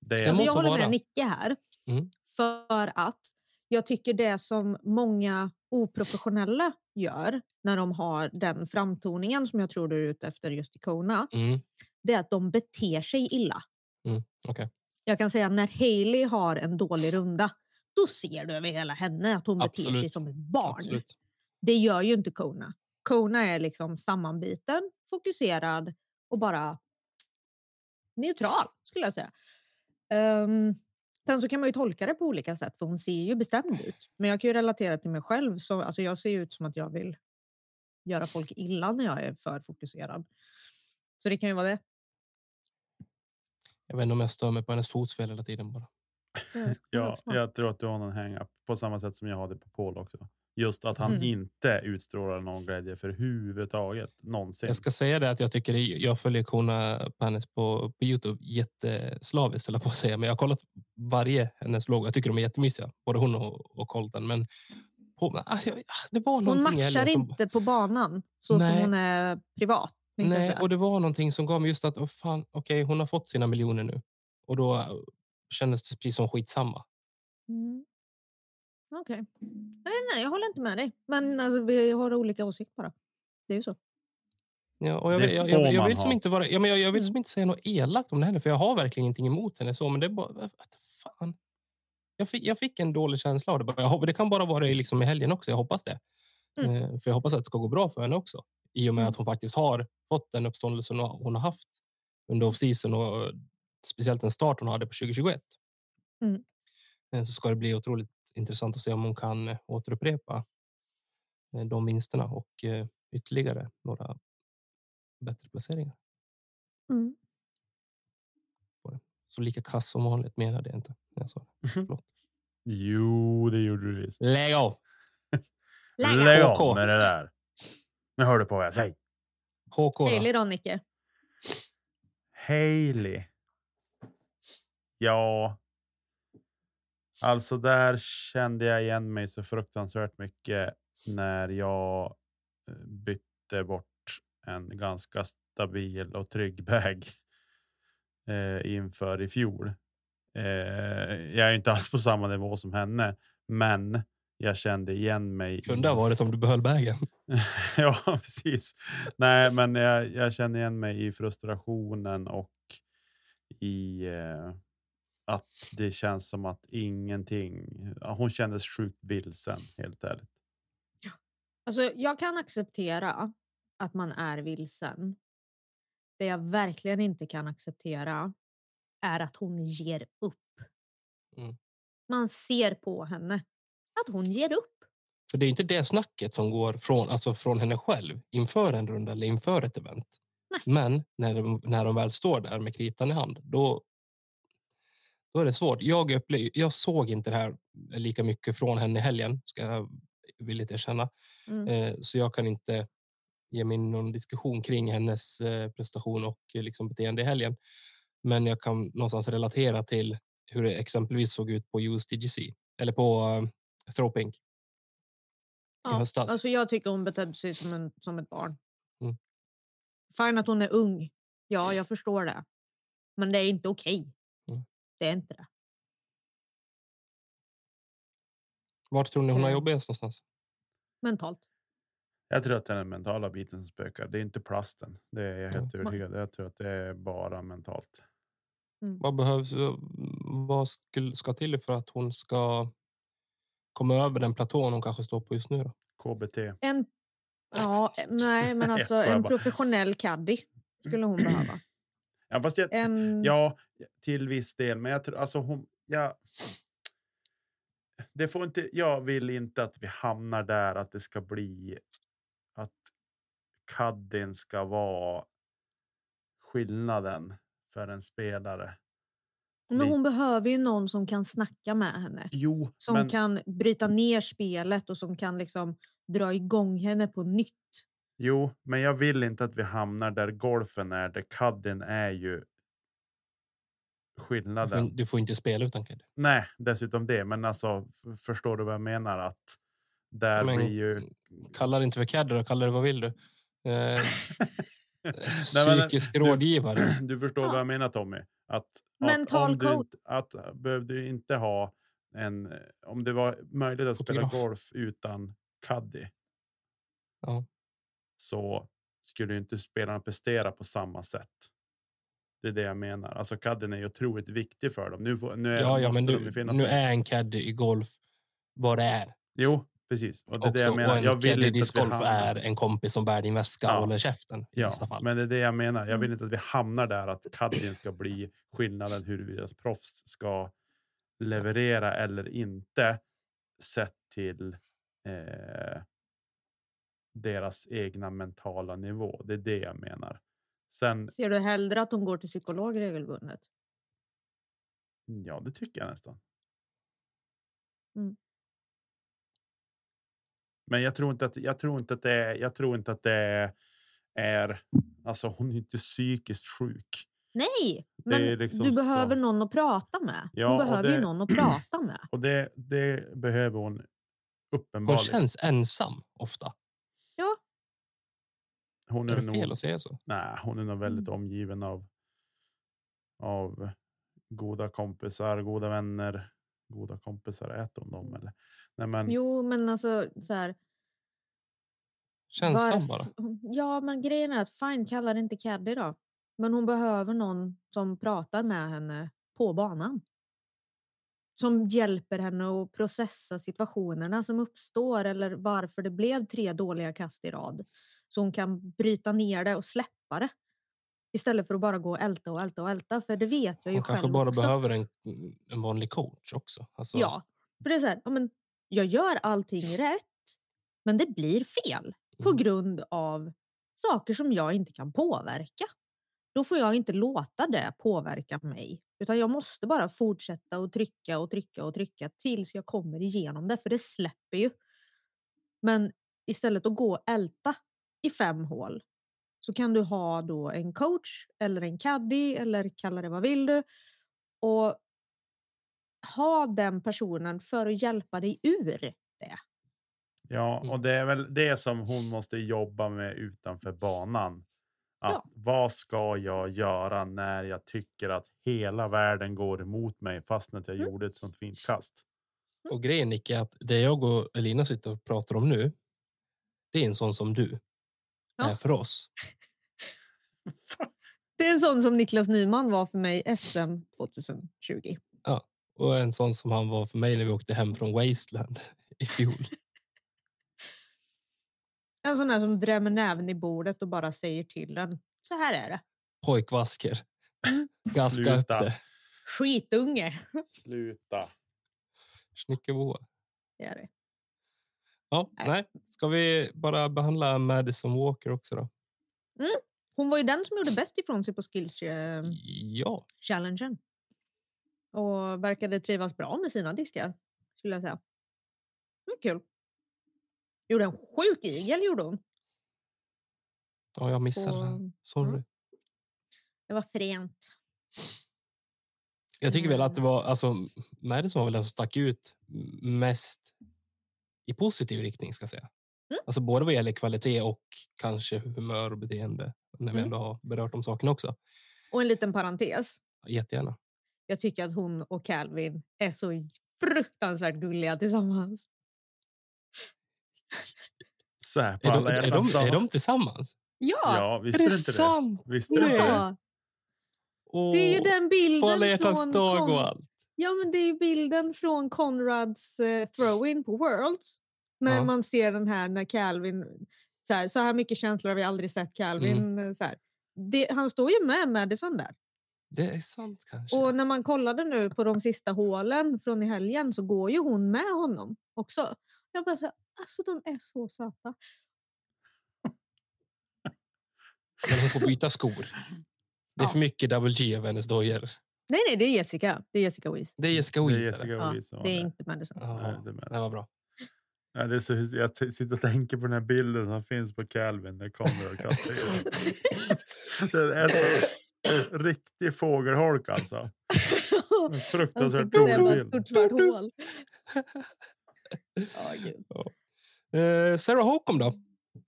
Det måste jag håller vara. med Nicke här. Mm. För att jag tycker det som många oprofessionella gör när de har den framtoningen som jag tror du är ute efter just i Kona, Mm. det är att de beter sig illa. Mm. Okej. Jag kan säga när Hailey har en dålig runda, då ser du över hela henne att hon beter sig Absolut. som ett barn. Absolut. Det gör ju inte Kona. Kona är liksom sammanbiten, fokuserad och bara neutral skulle jag säga. Ehm, sen så kan man ju tolka det på olika sätt för hon ser ju bestämd ut. Men jag kan ju relatera till mig själv. Så, alltså jag ser ut som att jag vill göra folk illa när jag är för fokuserad. Så det kan ju vara det. Jag vet inte om jag stör mig på hennes fotspel hela tiden bara. Ja, jag tror att du har någon hang-up på samma sätt som jag hade på Paul också. Just att han Mm. inte utstrålar någon glädje för huvudtaget någonsin. Jag ska säga det att jag tycker jag följer Kona Panis på, på Youtube jätteslaviskt höll på att säga. Men jag har kollat varje hennes vlogg. Jag tycker de är jättemysiga. Både hon och, och Colton. Men på, ah, ah, det var Hon matchar som, inte på banan så Nej. som hon är privat. Nej, och det var någonting som gav mig just att oh, fan, okej, hon har fått sina miljoner nu. Och då eh, kändes det precis som skitsamma. Mm. Okej. Nej, nej, jag håller inte med dig. Men alltså, vi har olika åsikter bara. Det är ju så. Ja, och jag, Det jag, jag, jag vill som inte vara, ja, men jag, jag vill Mm. som inte säga något elakt om det heller, för jag har verkligen ingenting emot henne så, men det är bara, vad fan. Jag fick, jag fick en dålig känsla av det. Jag det kan bara vara i, liksom i helgen också. Jag hoppas det. Mm. Eh, för jag hoppas att det ska gå bra för henne också. I och med Mm. att hon faktiskt har fått den uppståndelsen hon hon har haft under off-season och speciellt den start hon hade på 2021. Mm. Eh, Så ska det bli otroligt intressant att se om hon kan eh, återupprepa eh, de vinsterna och eh, ytterligare några bättre placeringar. Mm. Så lika kass som vanligt menade jag inte. när Jag sa det. Förlåt. Jo, det gjorde du visst. Lägg av! Lägg Lägg HK. av med det där. Nu hör du på vad jag säger. HK då? Hailey Nicke? Hailey. Ja. Alltså där kände jag igen mig så fruktansvärt mycket när jag eh, bytte bort en ganska stabil och trygg bag eh, inför i fjol. Eh, jag är inte alls på samma nivå som henne, men jag kände igen mig. Kunde ha varit om du behöll vägen. ja, precis. Nej, men jag, jag känner igen mig i frustrationen och i eh, att det känns som att ingenting. Hon kändes sjukt vilsen, helt ärligt. Alltså, jag kan acceptera att man är vilsen. Det jag verkligen inte kan acceptera är att hon ger upp. Mm. Man ser på henne att hon ger upp. För det är inte det snacket som går från, alltså från henne själv inför en runda eller inför ett event. Nej. Men när de, när de väl står där med kritan i hand, då, då är det svårt. Jag, upple- jag såg inte det här lika mycket från henne i helgen, ska jag villigt erkänna. Mm. Eh, så jag kan inte ge mig någon diskussion kring hennes eh, prestation och eh, liksom beteende i helgen. Men jag kan någonstans relatera till hur det exempelvis såg ut på USDGC eller på uh, Thropink. i höstas. Alltså, jag tycker hon betedde sig som, en, som ett barn. Mm. Fine att hon är ung. Ja, jag förstår det. Men det är inte okej. Det är inte det. Vart tror ni hon har Eh. jobbigast någonstans? Mentalt. Jag tror att det är den mentala biten som spökar. Det är inte plasten. Det är jag helt Ja. övertygad. Jag tror att det är bara mentalt. Vad behövs? eh, Vad skulle, ska till för att hon ska komma över den platån hon kanske står på just nu? Då? KBT. En, ja, nej, men alltså en professionell caddy skulle hon behöva. Ja, fast jag, En, Ja, till viss del. Men jag tror alltså hon. Ja, det får inte. Jag vill inte att vi hamnar där att det ska bli att caddien ska vara skillnaden för en spelare. Men Lite. hon behöver ju någon som kan snacka med henne. Jo, Som men kan bryta ner spelet och som kan liksom dra igång henne på nytt. Jo, men jag vill inte att vi hamnar där golfen är, där caddien är ju Du får, skillnaden. du får inte spela utan caddy. Nej, dessutom det, men alltså förstår du vad jag menar? Att där Men blir ju... Kalla det inte för caddy då, kalla det vad vill du? Eh, Nej, men, psykisk du- rådgivare. Du förstår Ja. vad jag menar Tommy? Att, Mental att om du coach. inte, att behövde du inte ha en... Om det var möjligt att spela golf utan caddy Ja. Så skulle inte spelarna prestera på samma sätt. Det är det jag menar. Alltså caddien är ju otroligt viktig för dem. Nu, får, nu är, Ja, ja, men nu, nu är en caddy i golf vad det är. Jo, precis. Och det är det jag menar. Jag vill inte att hamnar... är en kompis som bär din väska Ja. och håller käften Ja, men det är det jag menar. Jag vill Mm. inte att vi hamnar där att caddien ska bli skillnaden huruvida proffs ska leverera eller inte sett till eh, deras egna mentala nivå. Det är det jag menar. Sen, Ser du hellre att hon går till psykolog regelbundet? ja, det tycker jag nästan. Mm. Men jag tror inte att jag tror inte att det är. Jag tror inte att det är. Alltså, hon är inte psykiskt sjuk. Nej, Det men liksom du så. behöver någon att prata med. Ja, hon behöver ju det- någon att prata med. Och det, det behöver hon Hon uppenbarligen. känns ensam ofta. Hon Är är det fel nog, att säga så? nej, hon är nog väldigt Mm. omgiven av. Av goda kompisar, goda vänner. Goda kompisar, äter hon dem eller? Nej, men Jo, men alltså så här. Känslan varf- bara. Ja, men grejen är att fine, kalla det inte caddy då. Men hon behöver någon som pratar med henne på banan. Som hjälper henne att processa situationerna som uppstår eller varför det blev tre dåliga kast i rad. Så hon kan bryta ner det och släppa det. Istället för att bara gå och älta och älta och älta. För det vet jag ju Hon kanske själv bara också. behöver en, en vanlig coach också. Alltså, Ja, för det är så här, ja, men jag gör allting rätt, men det blir fel på Mm. grund av saker som jag inte kan påverka. Då får jag inte låta det påverka mig, utan jag måste bara fortsätta och trycka och trycka och trycka tills jag kommer igenom det, för det släpper ju. Men istället att gå och älta i fem hål så kan du ha då en coach eller en caddy eller kalla det vad vill du och ha den personen för att hjälpa dig ur det. Ja, Mm. och det är väl det som hon måste jobba med utanför banan. Att Ja. Vad ska jag göra när jag tycker att hela världen går emot mig fast att jag Mm. gjorde ett sånt fint kast? Och grejen Nick är att det jag och Elina sitter och pratar om nu. Det är en sån som du Ja. för oss. Det är en sån som Niklas Nyman var för mig SM 2020. Och en sån som han var för mig när vi åkte hem från Wasteland i fjol. En sån här som drämmer näven i bordet och bara säger till den. Så här är det. Pojkvasker. Gaska upp det. Skitunge. Sluta. Snickerboa. Det är det. Ja, Nej. nej. Ska vi bara behandla Madison Walker också då? Hon var ju den som gjorde bäst ifrån sig på skills eh, Ja. Och verkade trivas bra med sina diskar. Skulle jag säga. Det var kul. Gjorde en sjuk igel gjorde hon. ja jag missade Och, den. Sorry. Det var fränt. Jag tycker väl att det Mm. var, alltså Madison var väl den som stack ut mest i positiv riktning ska jag säga. Mm. Alltså både vad gäller kvalitet och kanske humör och beteende. När vi Mm. ändå har berört de sakerna också. Och en liten parentes. Jättegärna. Jag tycker att hon och Calvin är så fruktansvärt gulliga tillsammans. Så här på Är de, alla är, hjärtans de, är de tillsammans? Ja! Ja, Är visste det du inte det? sant? Visste du inte det? ja. Det är ju den På alla bilden hjärtans från, dag och allt. Ja, men det är bilden från Conrads uh, throw-in på Worlds. När Ja. man ser den här när Calvin, så här, så här mycket känslor har vi aldrig sett Calvin. Mm. eh, Så. Det, han står ju med Madison där. Det är sant kanske. Och när man kollade nu på de sista hålen från i helgen så går ju hon med honom också. Jag bara så här, alltså de är så söta. Men hon får byta skor. Det är Ja. för mycket double G av hennes dojor. Nej, nej, det är Jessica. Det är Jessica Weiss. Det är Jessica Det är Weiss. Jessica det? Ja, Weiss det är där. inte Madison. Ja, Nej, det är det var bra. Ja, det är så, jag sitter och tänker på den här bilden som finns på Calvin när kommer och kastar Det är så riktig fågelholk alltså. En fruktansvärt där med dålig ett bild. stort svart hål. Gud. Eh, Sarah Holcomb då?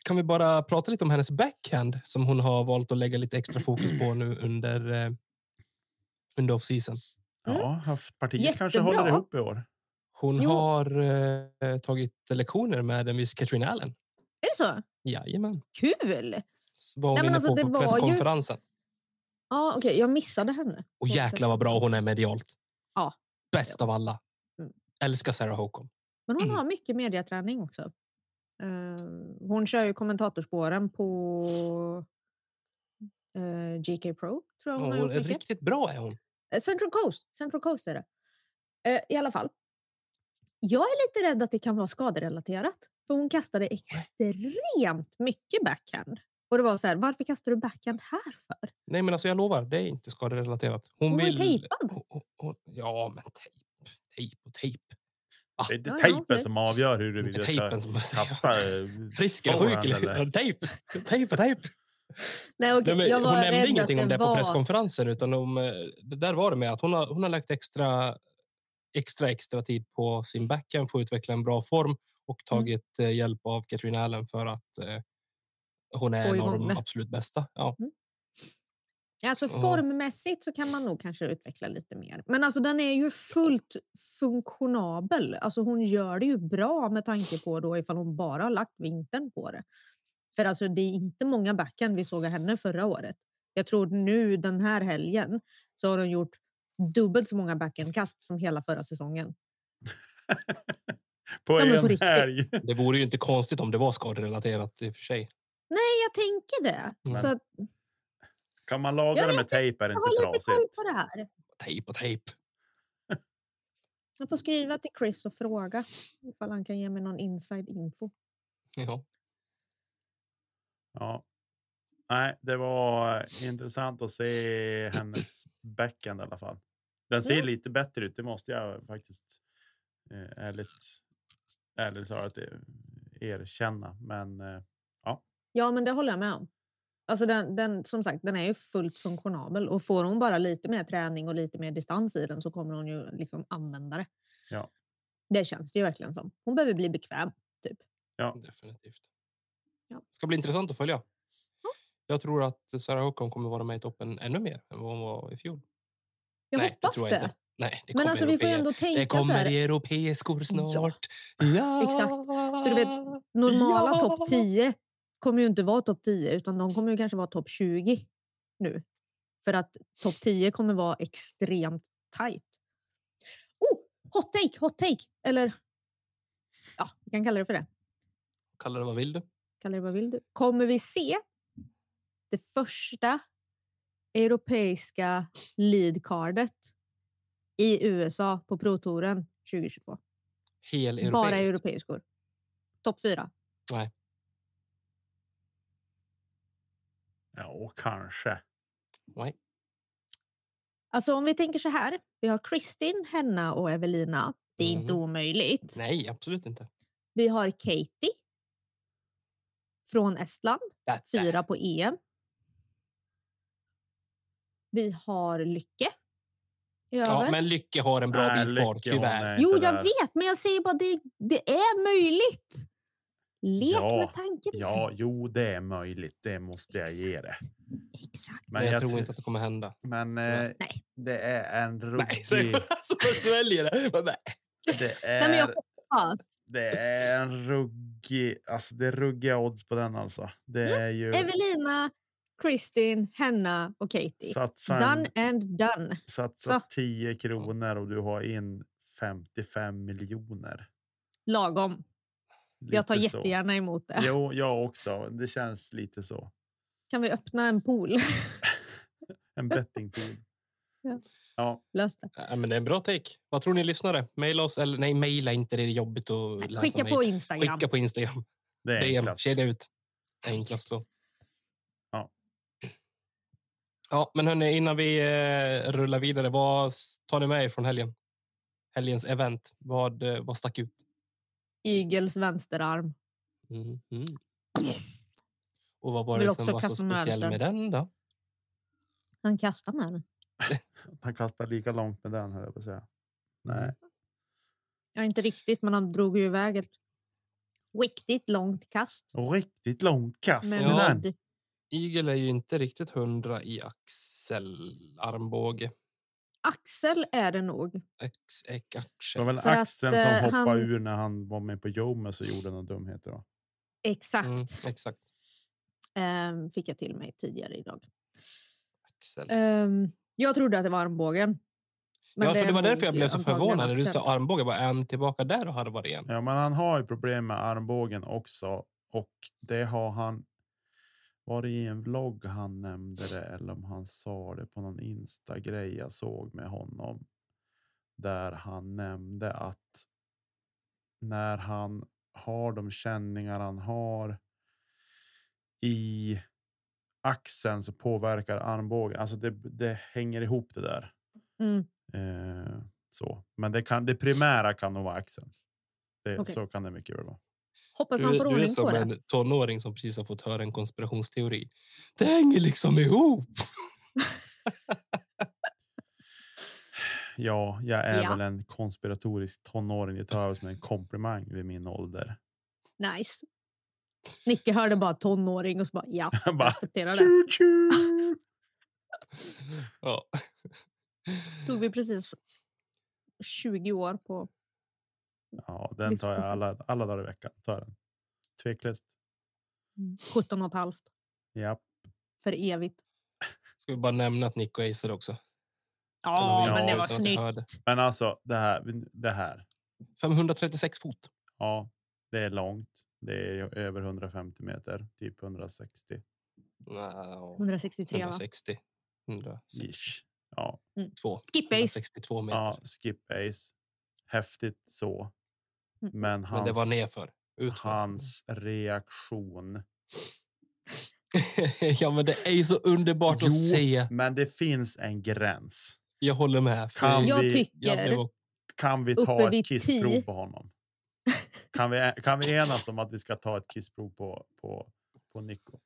Kan vi bara prata lite om hennes backhand som hon har valt att lägga lite extra fokus på nu under, eh, under off-season. Ja, haft- partiet kanske Jättebra. håller ihop i år. Hon Jo. har eh, tagit lektioner med en viss Katrin Allen. Är det så? Jajamän. Kul! Var hon Nej, men inne alltså, på det på var ju- presskonferensen. Ja, okej. Jag missade henne. Och jäklar vad bra hon är medialt. Ja. Bäst av alla. Mm. Älskar Sarah Holcomb. Men hon Mm. har mycket mediaträning också. Eh, hon kör ju kommentatorspåren på eh, GK Pro. Tror jag hon Ja, hon är riktigt bra är hon. Eh, Central Coast. Central Coast är det. Eh, I alla fall. Jag är lite rädd att det kan vara skaderelaterat. För hon kastade extremt mycket backhand. Och det var så här, varför kastar du backhand här för? Nej, men alltså jag lovar, det är inte skaderelaterat. Hon, Hon var ju vill... tejpad. Hon, hon, hon, ja, men tejp. Tejp och tejp. Det är inte Ja, ja, tejpen okej. som avgör huruvida du säger. kasta eh, Frisk eller sjuk. Tejp. Tejp och tejp. Nej, okej, Nej, hon nämnde ingenting om det på var... presskonferensen. Utan om, eh, det där var det med att hon har, hon har lagt extra, extra, extra tid på sin backhand för att utveckla en bra form och Mm. tagit eh, hjälp av Katrin Allen för att eh, hon är en av de absolut bästa. Ja. Alltså Ja. formmässigt så kan man nog kanske utveckla lite mer. Men alltså den är ju fullt funktionabel. Alltså hon gör det ju bra med tanke på då ifall hon bara har lagt vintern på det. För alltså det är inte många backhand vi såg av henne förra året. Jag tror nu den här helgen så har hon gjort dubbelt så många backhandkast som hela förra säsongen. på Ja, men på en helg. Det vore ju inte konstigt om det var skaderelaterat i och för sig. Nej, jag tänker det. Men- Så att Kan man laga Jag det med tejp är det jag inte har lite koll trasigt. på det här. Tejp och tejp. Jag får skriva till Chris och fråga ifall han kan ge mig någon inside info. Ja. Ja. Nej, det var intressant att se hennes backhand i alla fall. Den ser Mm. lite bättre ut, det måste jag faktiskt eh, ärligt, ärligt talat eh, erkänna. Men eh, Ja, men det håller jag med om. Alltså den, den, som sagt, den är ju fullt funktionabel och får hon bara lite mer träning och lite mer distans i den så kommer hon ju liksom använda det. Ja. Det känns det ju verkligen som. Hon behöver bli bekväm. Typ. Definitivt. Ja. ska bli intressant att följa. Jag tror att Sarah Håkon kommer vara med i toppen ännu mer än vad hon var i fjol. Jag Nej, hoppas det. inte. Nej, det Men alltså vi får ändå Det tänka så kommer här. europeiskor snart. Ja. exakt. Så du vet, Normala Ja. topp 10 kommer ju inte vara topp 10 utan de kommer ju kanske vara topp 20 nu. För att topp 10 kommer vara extremt tight. Oh, hot take, hot take! Eller ja, vi kan kalla det för det. Kalla det vad vill du. Kalla det vad vill du. Kommer vi se det första europeiska leadcardet i USA på Pro-touren 2022? Hel Bara europeiskt. europeiskor. Topp 4. Nej. ja, kanske. Nej. Alltså om vi tänker så här. Vi har Kristin, Henna och Evelina. Det är inte Mhm. omöjligt. Nej, absolut inte. Vi har Katie från Estland, That- fyra på EM. Vi har Lycke. Ja, över. men Lycke har en bra Nej, bit kvar, tyvärr. är Jo, jag där. vet, men jag säger bara det, det är möjligt. Lek Ja, med tanken. Ja, jo, det är möjligt. Det måste jag ge det. Exakt. Men jag, tror tr- inte att det kommer hända. Men eh, Nej. det är en Nej, ruggig... så, jag sväljer det. Men nej. Det Nej, men jag är, hoppas. Det är en ruggig... Alltså det är ruggiga odds på den alltså. Det är ju... Evelina, Kristin, Henna och Katie. Satsa, Done and done. satsa Så. 10 kronor och du har in 55 miljoner. Lagom. Jag tar Lite så. jättegärna emot det. Jo, jag också. Det känns lite så. Kan vi öppna en pool? En bettingpool. Ja. Ja, Lös det. Ja, men det är en bra take. Vad tror ni lyssnare? Maila oss. Eller nej, maila inte. Det är jobbigt att Nej, läsa Skicka mail. på Instagram. Skicka på Instagram. det är DM. enklast. Kedja ut. Enklast så. Ja, men hörni, innan vi eh, rullar vidare, vad tar ni med er från helgen? Helgens event. Vad, eh, vad stack ut? Igels vänsterarm. Mm, mm. Och vad var Vill det också som var så kasta med speciell den. med den då? Han kastar med den. Han kastar lika långt med den, höll jag på att säga. Nej. Mm. Ja, inte riktigt, men han drog ju iväg ett riktigt långt kast. Riktigt långt kast Med Ja. den. Igel är ju inte riktigt hundra i axelarmbåge. Axel är det nog. Ex, ex, Det axel. var väl För att, Axeln eh, som hoppade han- ur när han var med på Jomes och gjorde några dumheter. Då. Exakt. Mm, exakt. Ehm, fick jag till mig tidigare idag. Axel. Ehm, jag trodde att det var armbågen. Men ja, för det var är därför jag blev så förvånad när du sa armbåge. Var en tillbaka där och hade varit igen? Ja, men han har ju problem med armbågen också. Och det har han. Var det i en vlogg han nämnde det eller om han sa det på någon Insta-grej jag såg med honom. Där han nämnde att när han har de känningar han har i axeln så påverkar armbågen. Alltså det, det hänger ihop det där. Mm. Eh, så. Men det, kan, det primära kan nog vara axelns. Det, Okej. Så kan det mycket väl vara. Hoppas han Du, får du är ordning på som det. en tonåring som precis har fått höra en konspirationsteori. Det hänger liksom ihop. Ja, jag är Ja. väl en konspiratorisk tonåring. Det tar jag som en komplimang vid min ålder. Nice. Nicke hörde bara tonåring och så bara ja, jag Bara, accepterar det. tju, tju. Ja. Tog vi precis 20 år på... Ja, den tar jag alla, alla dagar i veckan. Tar den. Tveklöst. 17 och ett halvt Ja. för evigt. Ska vi bara nämna att Nico acer också. Ja, men det var snyggt. Men alltså det här. Det här. 536 fot. Ja, det är långt. Det är över 150 meter, typ 160. Wow. 163 va? 160. 162. Ish. Ja, Skip ace. 162 meter. ja, skip ace. Häftigt så. Mm. Men hans, Men det var nerför. Utför. hans reaktion. ja, men det är ju så underbart att Jo, se. Men det finns en gräns. Jag håller med. för Kan Jag vi- tycker... jag Kan vi ta ett kissprov på honom? Kan vi, kan vi enas om att vi ska ta ett kissprov på, på, på Nico?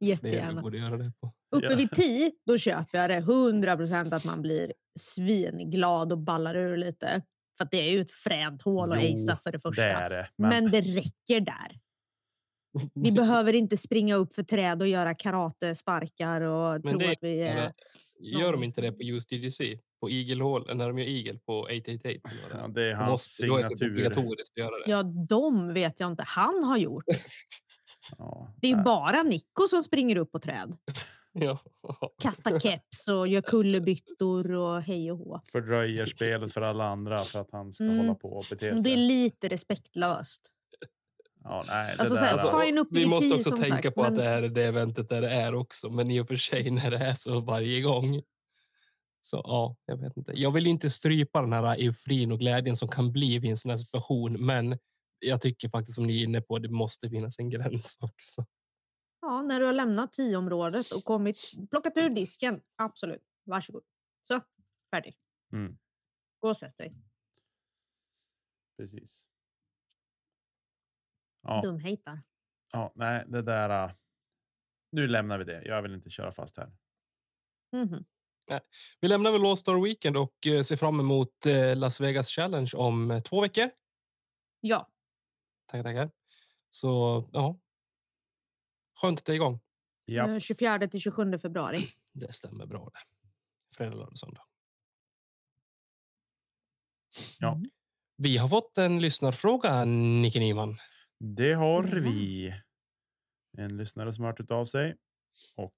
det Jättegärna. borde göra det på. Uppe vid 10, då köper jag det. 100 procent att man blir svinglad och ballar ur lite. För att det är ju ett fränt hål att acea för det första. Det är det. Men, Men det räcker där. Vi behöver inte springa upp för träd och göra karatesparkar och Men tro det att vi är... Gör de inte det på just DGC? På igelhål, när de gör igel på 888? ja, det är De hans måste, då är det typ signatur. obligatoriskt att göra det. Ja, de vet jag inte. Han har gjort. Ja, Det är nej. bara Nico som springer upp på träd. Ja. Kastar keps och gör kullerbyttor och hej och hå. Fördröjer spelet för alla andra för att han ska Mm. hålla på och bete Det är sig. lite respektlöst. Ja, nej, det Alltså, så där, här, Alltså, vi måste också tänka sagt, på att men- det är det eventet där det är också. Men i och för sig när det är så varje gång. Så ja, jag vet inte. Jag vill inte strypa den här euforin och glädjen som kan bli vid en sån här situation. Men jag tycker faktiskt som ni är inne på, det måste finnas en gräns också. Ja, när du har lämnat tioområdet och kommit, plockat ur disken, absolut. Varsågod. Så, färdig. Mm, Gå och sätt dig. precis. Ja, Dumhejtar. ja, nej, det där. äh, Nu lämnar vi det. Jag vill inte köra fast här. Mhm. Vi lämnar väl All Star Weekend och eh, ser fram emot eh, Las Vegas Challenge om eh, två veckor. Ja, Tackar, tackar. Så ja. Skönt att det är igång. Ja, eh, 24 till 27 februari. Det stämmer bra det. Fredag, lördag, söndag. Ja. Mm. Vi har fått en lyssnarfråga, Nicke Nyman. det har vi. En lyssnare som har hört av sig och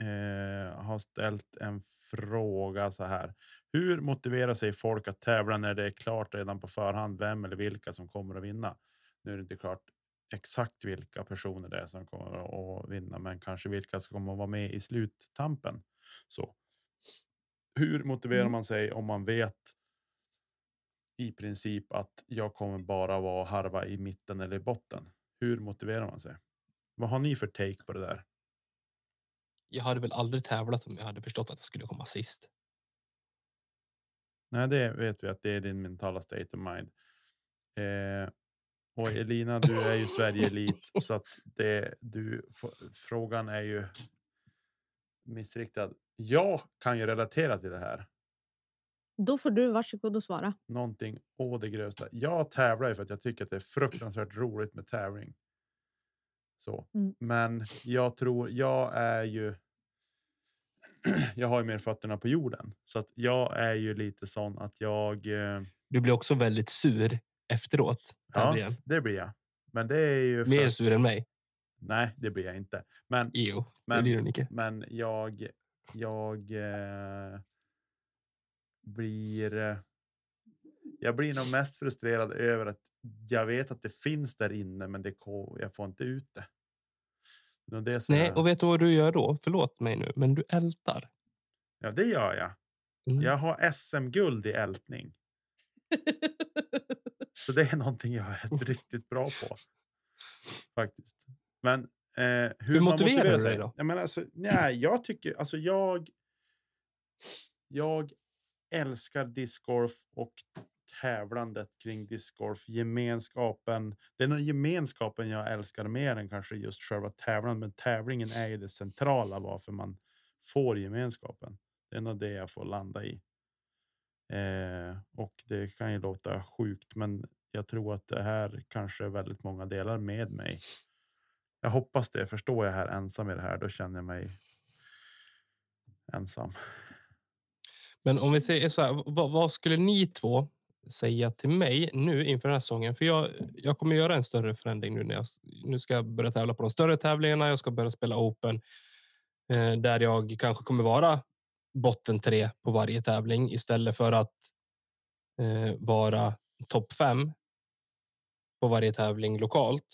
eh, har ställt en fråga så här. Hur motiverar sig folk att tävla när det är klart redan på förhand vem eller vilka som kommer att vinna? Nu är det inte klart exakt vilka personer det är som kommer att vinna, men kanske vilka som kommer att vara med i sluttampen. Så. Hur motiverar Mm. man sig om man vet i princip att jag kommer bara vara harva i mitten eller i botten? Hur motiverar man sig? Vad har ni för take på det där? Jag hade väl aldrig tävlat om jag hade förstått att jag skulle komma sist. Nej, det vet vi att det är din mentala state of mind. Eh, och Elina, du är ju Sverige elit så att det du frågan är ju missriktad. Jag kan ju relatera till det här. Då får du varsågod och svara. Någonting å det grövsta. Jag tävlar ju för att jag tycker att det är fruktansvärt roligt med tävling. Så, Mm. men jag tror jag är ju. jag har ju mer fötterna på jorden så att jag är ju lite sån att jag. Eh, Du blir också väldigt sur efteråt. Ja. det blir jag. Men det är ju. Mer att- sur än mig. Nej, det blir jag inte. Men Jo, Men- det blir du. Men jag, jag eh, blir. Eh, jag blir nog mest frustrerad över att jag vet att det finns där inne, men det, jag får inte ut det. Det Nej, jag- och vet du vad du gör då? Förlåt mig nu, men du ältar. ja, det gör jag. Mm. Jag har SM-guld i ältning, så det är någonting jag är riktigt bra på. Faktiskt. Men eh, hur, man motiverar motiverar du dig sig? då? Jag, menar, alltså, nej, jag tycker alltså jag. Jag älskar discgolf och tävlandet kring discgolf. Gemenskapen. Det är nog gemenskapen jag älskar mer än kanske just själva tävlandet. Men tävlingen är ju det centrala varför man får gemenskapen. Det är nog det jag får landa i. Eh, och det kan ju låta sjukt, men jag tror att det här kanske väldigt många delar med mig. Jag hoppas det. Förstår jag här ensam i det här, då känner jag mig ensam. Men om vi säger så här, vad, vad skulle ni två säga till mig nu inför den här säsongen? För jag, jag kommer göra en större förändring nu när jag nu ska jag börja tävla på de större tävlingarna. Jag ska börja spela Open eh, där jag kanske kommer vara botten tre på varje tävling istället för att eh, vara topp fem på varje tävling lokalt.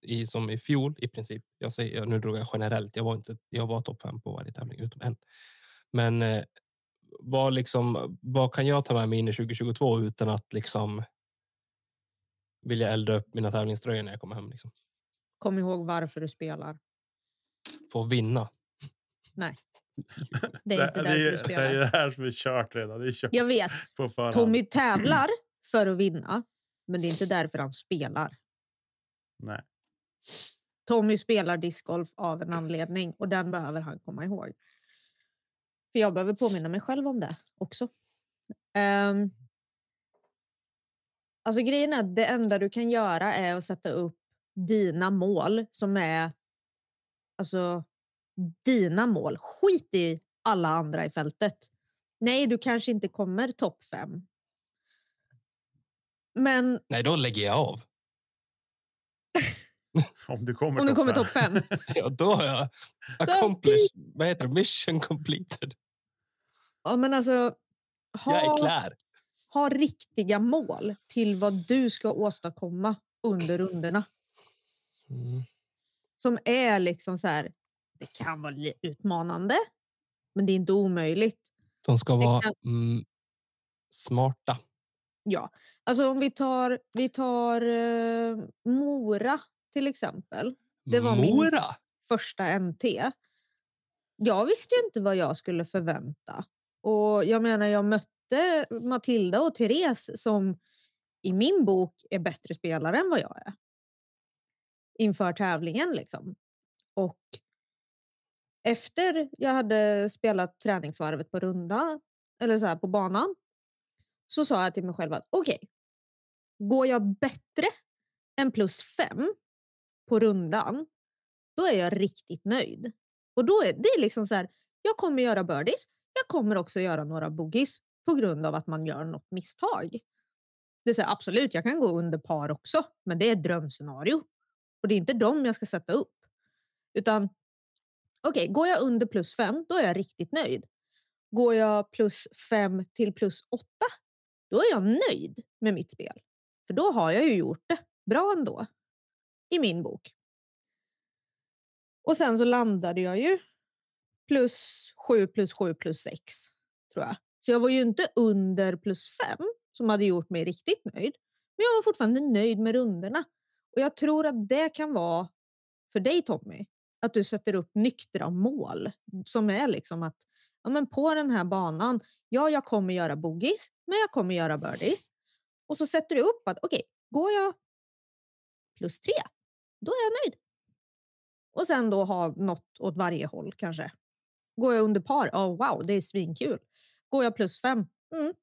I, som i fjol i princip. Jag säger, nu drog jag generellt. Jag var inte. Jag var topp fem på varje tävling utom en. Men eh, vad, liksom, vad kan jag ta med mig in i 2022 utan att liksom vilja elda upp mina tävlingströjor när jag kommer hem? Liksom. Kom ihåg varför du spelar. Få vinna. Det är inte det, därför du det är spelar. det här som är kört redan. Det är kört Jag vet. Tommy tävlar för att vinna, men det är inte därför han spelar. Nej. Tommy spelar discgolf av en anledning och den behöver han komma ihåg. För jag behöver påminna mig själv om det också. Um, alltså grejen är att det enda du kan göra är att sätta upp dina mål som är alltså dina mål. Skit i alla andra i fältet. Nej, du kanske inte kommer topp fem. Men Nej, då lägger jag av. Om du kommer om du topp kommer topp fem. Ja, då har jag accomplished. Vad heter det? Mission completed. Ja, men alltså, Jag är ha, klar. ha riktiga mål till vad du ska åstadkomma under rundorna. Mm. Som är liksom så här, det kan vara utmanande, men det är inte omöjligt. De ska Det vara kan- mm, smarta. Ja, alltså om vi tar, vi tar eh, Mora till exempel. Det var min- Mora! första NT. Jag visste ju inte vad jag skulle förvänta. Och jag menar, jag mötte Matilda och Therese som i min bok är bättre spelare än vad jag är. Inför tävlingen liksom. Och efter jag hade spelat träningsvarvet på rundan, eller så här på banan, så sa jag till mig själv att okej, går jag bättre än plus fem på rundan, då är jag riktigt nöjd. Och då är det liksom så här, jag kommer göra birdies, jag kommer också göra några boogies på grund av att man gör något misstag. Det är så här, absolut, jag kan gå under par också, men det är ett drömscenario. Och det är inte dem jag ska sätta upp. Utan, okej, går jag under plus fem, då är jag riktigt nöjd. Går jag plus fem till plus åtta, då är jag nöjd med mitt spel. För då har jag ju gjort det bra ändå. I min bok. Och sen så landade jag ju plus 7 plus 7 plus 6 tror jag. Så jag var ju inte under plus 5 som hade gjort mig riktigt nöjd. Men jag var fortfarande nöjd med rundorna. Och jag tror att det kan vara för dig Tommy. att du sätter upp nyktra mål som är liksom att ja, men på den här banan, ja, jag kommer göra boogies, men jag kommer göra birdies. Och så sätter du upp att okej, går jag plus tre, då är jag nöjd. Och sen då ha något åt varje håll kanske. Går jag under par, oh, wow, det är svinkul. Går jag plus fem, mm,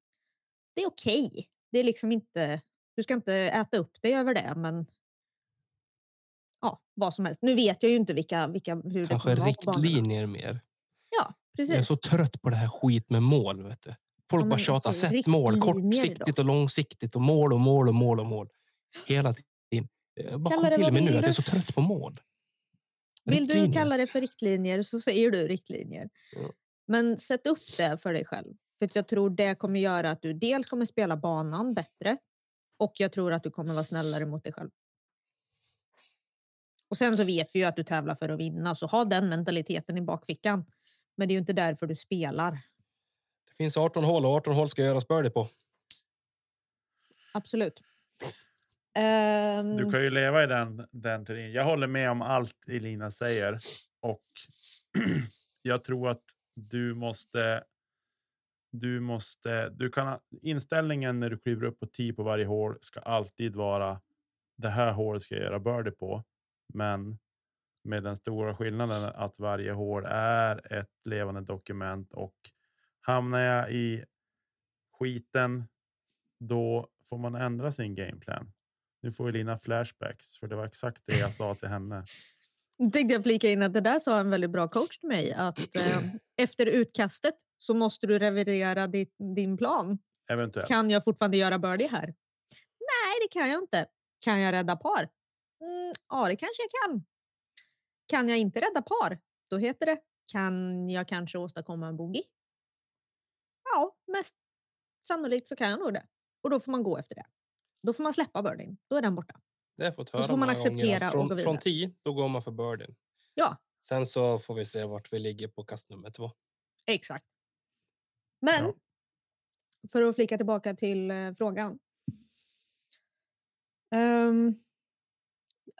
det är okej. Okay. Det är liksom inte, du ska inte äta upp dig över det, men ja, vad som helst. Nu vet jag ju inte vilka, vilka hur Kanske det riktlinjer mer. Ja, precis. Jag är så trött på det här skit med mål. Vet du. Folk Ja, bara tjatar. Sätt mål, kortsiktigt då? och långsiktigt och mål och mål och mål och mål. Hela tiden. Jag bara Kalla kom till mig nu att jag är så trött på mål. Vill du Riktlinjer. kalla det för riktlinjer så säger du riktlinjer. Ja. Men sätt upp det för dig själv. För jag tror det kommer göra att du dels kommer spela banan bättre och jag tror att du kommer vara snällare mot dig själv. Och sen så vet vi ju att du tävlar för att vinna, så ha den mentaliteten i bakfickan. Men det är ju inte därför du spelar. Det finns 18 hål och 18 hål ska göras birdie på. Absolut. Um... Du kan ju leva i den, den teorin. Jag håller med om allt Elina säger. Och jag tror att du måste... Du måste... Du kan, inställningen när du kliver upp på 10 på varje hål ska alltid vara det här hålet ska jag göra birdie på. Men med den stora skillnaden att varje hål är ett levande dokument och hamnar jag i skiten då får man ändra sin gameplan. Nu får Elina flashbacks, för det var exakt det jag sa till henne. Nu tänkte jag flika in att det där sa en väldigt bra coach till mig. Att eh, efter utkastet så måste du revidera ditt, din plan. Eventuellt. Kan jag fortfarande göra birdie här? Nej, det kan jag inte. Kan jag rädda par? Mm, ja, det kanske jag kan. Kan jag inte rädda par? Då heter det kan jag kanske åstadkomma en bogey? Ja, mest sannolikt så kan jag nog det. Och då får man gå efter det. Då får man släppa birdien. Då är den borta. Det har jag fått Då höra får man gånger acceptera att och från, gå från vidare. 10, då går man för birdien. Ja, Sen så får vi se vart vi ligger på kast nummer två. exakt. Men Ja. för att flika tillbaka till eh, frågan. Ehm,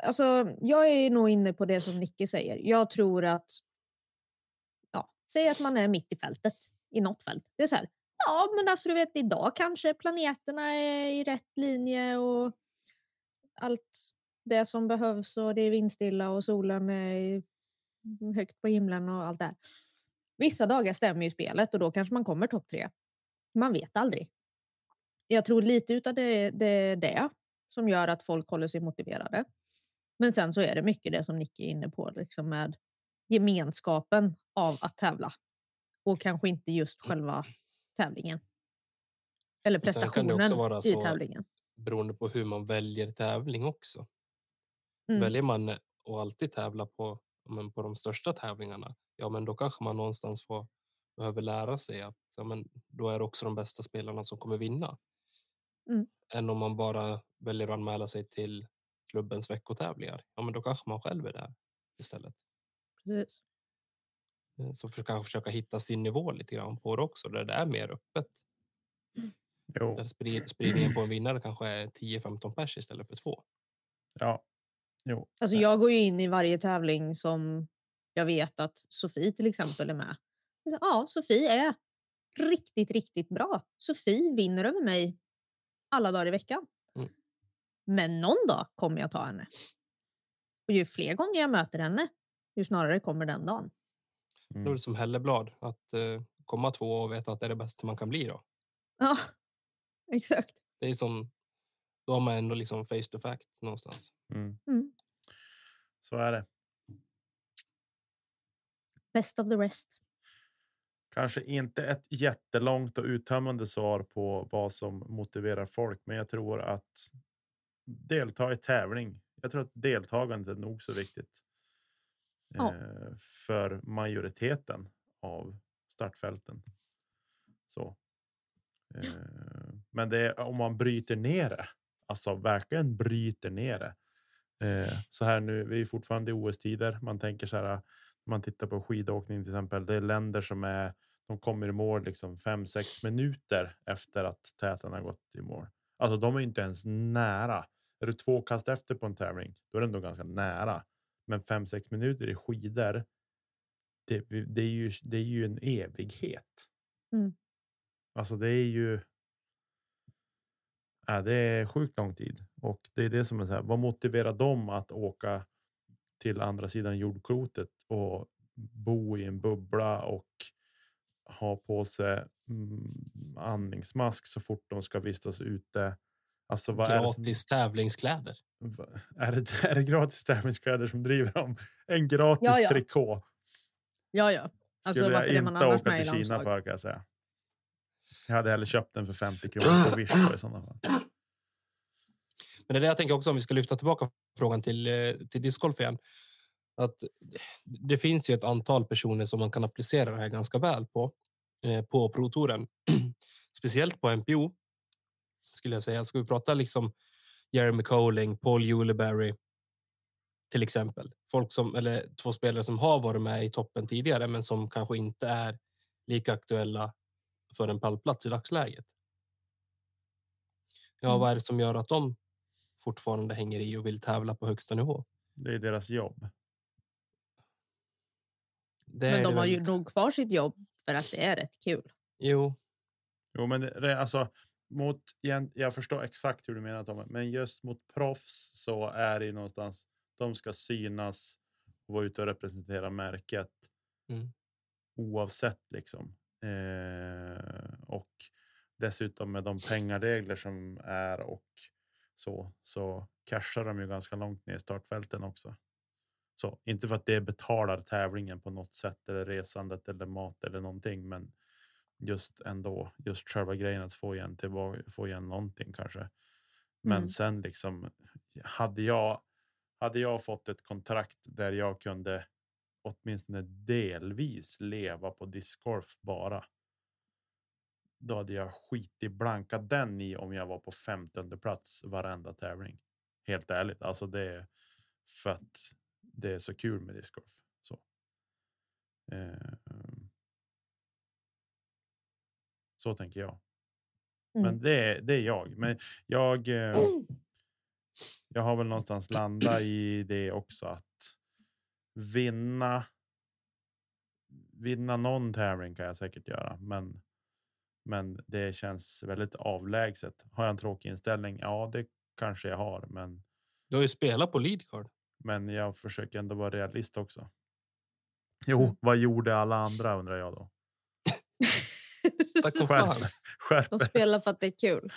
alltså, jag är nog inne på det som Nicky säger. Jag tror att, ja, säg att man är mitt i fältet, i något fält. Det är så här, ja men alltså du vet idag kanske planeterna är i rätt linje och allt det som behövs och det är vindstilla och solen är mm, högt på himlen och allt det här. Vissa dagar stämmer ju spelet och då kanske man kommer topp tre. Man vet aldrig. Jag tror lite utav det, det är det som gör att folk håller sig motiverade. Men sen så är det mycket det som Nicky är inne på, liksom med gemenskapen av att tävla. Och kanske inte just själva tävlingen. Eller Och sen kan det också prestationen vara i så- tävlingen. Beroende på hur man väljer tävling också. Mm. Väljer man att alltid tävla på, men på de största tävlingarna, ja men då kanske man någonstans får, behöver lära sig att ja, men då är det också de bästa spelarna som kommer vinna. Mm. Än om man bara väljer att anmäla sig till klubbens veckotävlingar. Ja men då kanske man själv är där istället. Precis. Eh, Så för, kanske försöka hitta sin nivå lite grann på det också, där det är mer öppet. Jo, Där sprid, spridningen på en vinnare kanske är 10-15 pers istället för två. ja. Jo. Alltså jag går ju in i varje tävling som jag vet att Sofie till exempel är med. Ja, Sofie är riktigt, riktigt bra. Sofie vinner över mig alla dagar i veckan. Mm. Men någon dag kommer jag ta henne. Och ju fler gånger jag möter henne, ju snarare kommer den dagen. Då är Mm. det som Helleblad, att eh, komma två och veta att det är det bästa man kan bli då. Ja, exakt. Det är som, då har man ändå liksom face to fact någonstans. Mm. Mm. Så är det. Best of the rest. Kanske inte ett jättelångt och uttömmande svar på vad som motiverar folk, men jag tror att delta i tävling. Jag tror att deltagandet är nog så viktigt. Ja. Eh, för majoriteten av startfälten. Så. Eh, men det om man bryter ner det, alltså verkligen bryter ner det. Eh, så här nu, vi är fortfarande i OS-tider. Man tänker så här, man tittar på skidåkning till exempel. Det är länder som är, de kommer i mål liksom fem, sex minuter efter att täten har gått i mål. Alltså de är inte ens nära. Är du två kast efter på en tävling, då är det ändå ganska nära. Men fem sex minuter i skidor. Det, det, är ju, det är ju en evighet. Mm. Alltså det är ju. Ja, det är sjukt lång tid och det är det som är så här. Vad motiverar dem att åka till andra sidan jordklotet och bo i en bubbla och ha på sig mm, andningsmask så fort de ska vistas ute. Alltså, vad gratis är som, tävlingskläder. Är det, är det gratis tävlingskläder som driver dem? En gratis Ja, ja. trikå Ja, ja. Alltså, skulle jag man inte annars åka till Kina landslag? för kan jag säga. Jag hade hellre köpt den för 50 kronor på Wish i sådana fall. Men det är det jag tänker också om vi ska lyfta tillbaka frågan till, eh, till discgolf igen. Att det finns ju ett antal personer som man kan applicera det här ganska väl på. Eh, på Pro-touren. Speciellt på MPO. Skulle jag säga. Ska vi prata liksom Jeremy Colling, Paul Juleberry. Till exempel. Folk som, eller två spelare som har varit med i toppen tidigare men som kanske inte är lika aktuella för en pallplats i dagsläget. Ja, Mm. vad är det som gör att de fortfarande hänger i och vill tävla på högsta nivå? Det är deras jobb. Det Men de har ju nog kvar sitt jobb för att det är rätt kul. Jo, Jo, men det, alltså mot. Jag, förstår exakt hur du menar Tommy, men just mot proffs så är det ju någonstans. De ska synas och vara ute och representera märket Mm. oavsett liksom. Eh, och dessutom med de pengaregler som är och så så cashar de ju ganska långt ner i startfälten också. Så inte för att det betalar tävlingen på något sätt eller resandet eller mat eller någonting, men just ändå just själva grejen att få igen tillbaka, få igen någonting kanske. Men Mm. sen liksom hade jag hade jag fått ett kontrakt där jag kunde åtminstone delvis leva på discgolf bara. Då hade jag skit i blanka den i om jag var på 15 plats varenda tävling. Helt ärligt, alltså det är för att det är så kul med discgolf. Så. Eh, så tänker jag. Mm. Men det är, det är jag. Men jag, eh, jag har väl någonstans landat i det också att vinna. Vinna någon tävling kan jag säkert göra, men. Men det känns väldigt avlägset. Har jag en tråkig inställning? Ja, det kanske jag har, men du har ju spelat på leadcard. men jag försöker ändå vara realist också. Jo, Mm. vad gjorde alla andra undrar jag då? Tack som fan. skärp De spelar för att det är kul.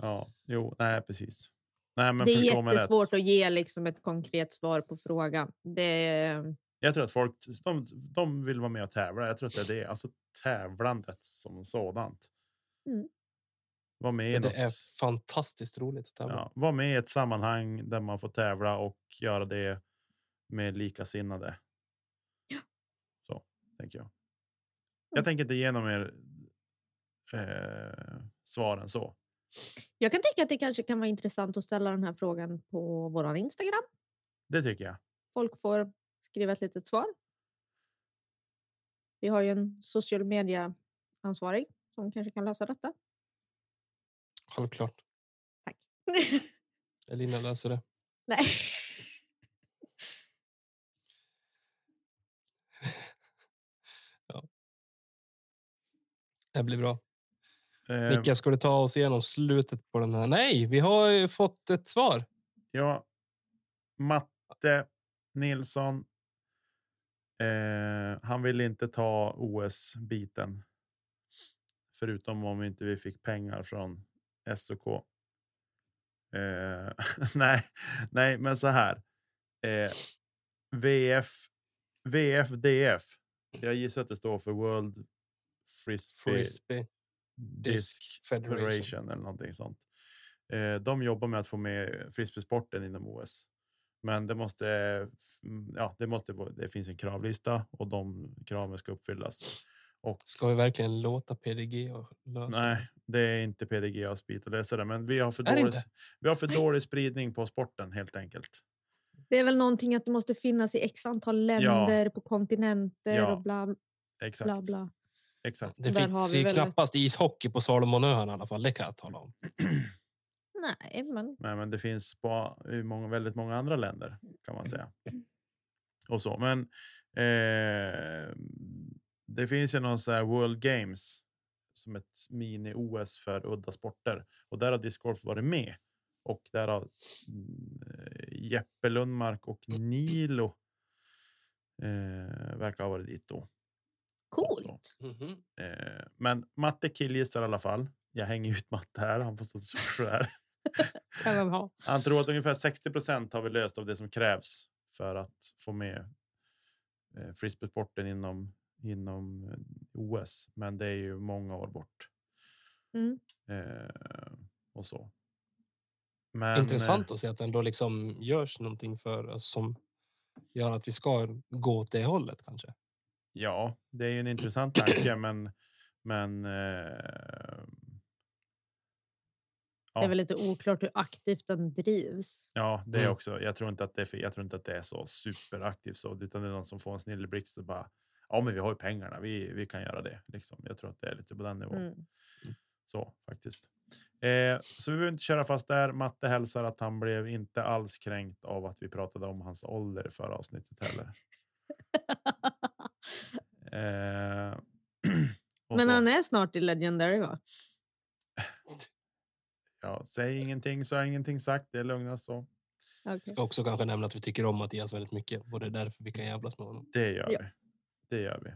Ja, jo, nej, precis. Nej, men det är jättesvårt att ge liksom ett konkret svar på frågan. Det, Jag tror att folk de, de vill vara med och tävla. Jag tror att det är det. Alltså tävlandet som sådant. Mm. Var med, i För det något, är fantastiskt roligt att tävla. ja, var med i ett sammanhang där man får tävla och göra det med likasinnade. Ja. Så tänker jag. Jag Mm. tänker inte ge någon mer eh, svar än så. jag kan tycka att det kanske kan vara intressant att ställa den här frågan på vår Instagram. Det tycker jag. Folk får skriva ett litet svar. Vi har ju en social media ansvarig som kanske kan lösa detta. Självklart. Tack. Elina löser det. Nej. Det blir bra. Eh, Micke, ska du ta oss igenom slutet på den här? Nej, vi har ju fått ett svar. Ja, Matte Nilsson. Eh, han vill inte ta OS-biten. Förutom om inte vi fick pengar från SOK. Eh, nej, nej, men så här. Eh, VF, VFDF. Jag gissar att det står för World Frisbee, Frisbee Disc Disc Federation. Federation eller någonting sånt. Eh, de jobbar med att få med frisbeesporten inom OS. Men det måste, mm, ja, det måste det finns en kravlista och de kraven ska uppfyllas. Och Ska vi verkligen låta PDG lösa nej, det är inte PDGAs bit att lösa det, men vi har för dålig, vi har för dålig spridning på sporten helt enkelt. Det är väl någonting att det måste finnas i x antal länder på kontinenter Ja, och bla Exakt. bla bla. Exakt. Det Där finns ju väl- knappast ishockey på Salomonöarna i alla fall. Det kan jag tala om. Nej, men Nej, men det finns på i många, väldigt många andra länder kan man säga. Och så. Men eh, det finns ju någon så här World Games som ett mini-OS för udda sporter och där har discgolf varit med. Och där har eh, Jeppe Lundmark och Nilo eh, verkar ha varit dit då. Coolt. Mhm. Eh, men Matte killgissar i alla fall. Jag hänger ut Matte här. Han får stå till svars för det här. Kan man ha. Han tror att ungefär 60 procent har vi löst av det som krävs för att få med eh, frisbeesporten inom, inom eh, OS. Men det är ju många år bort. Mm. Eh, och så. Men, Intressant att se att det ändå liksom görs någonting för oss som gör att vi ska gå åt det hållet kanske. Ja, det är ju en intressant tanke, men men. Eh, Det är väl lite oklart hur aktivt den drivs. Ja, det är Mm. också. Jag tror inte att det är. För, jag tror inte att det är så superaktivt så, utan det är någon som får en snilleblixt och bara. Ja, men vi har ju pengarna. Vi, vi kan göra det liksom. Jag tror att det är lite på den nivån. Mm. Så faktiskt. Eh, så vi behöver inte köra fast där. Matte hälsar att han blev inte alls kränkt av att vi pratade om hans ålder i förra avsnittet heller. Eh, Men så. han är snart i Legendary va? Ja, säg ingenting så är ingenting sagt. Det är lugnast så. Okej. Ska också kanske nämna att vi tycker om Mattias väldigt mycket och det är därför vi kan jävlas med honom. Det gör Ja. vi. Det gör vi.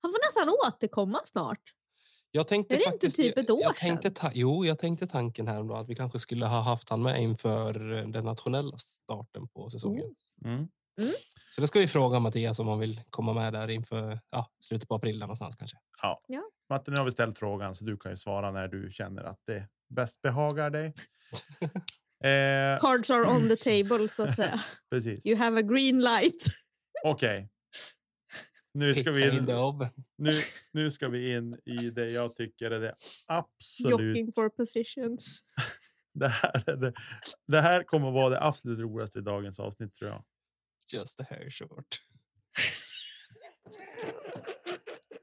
Han får nästan återkomma snart. Jag tänkte Är det inte faktiskt, typ ett år jag tänkte sedan? ta, Jo, jag tänkte tanken här då att vi kanske skulle ha haft han med inför eh, den nationella starten på säsongen. Oh. Mm. Så det ska vi fråga Mattias om han vill komma med där inför ja, slutet på april någonstans kanske. Matte, nu har vi ställt frågan så du kan ju svara när du känner att det bäst behagar dig. eh, Cards are on the table så att säga. precis. You have a green light. Okej. Nu ska Pizza vi in nu, nu ska vi in i det jag tycker är det absolut. Jockeying for positions. Det här, är det, det här kommer att vara det absolut roligaste i dagens avsnitt tror jag. Just a hair short.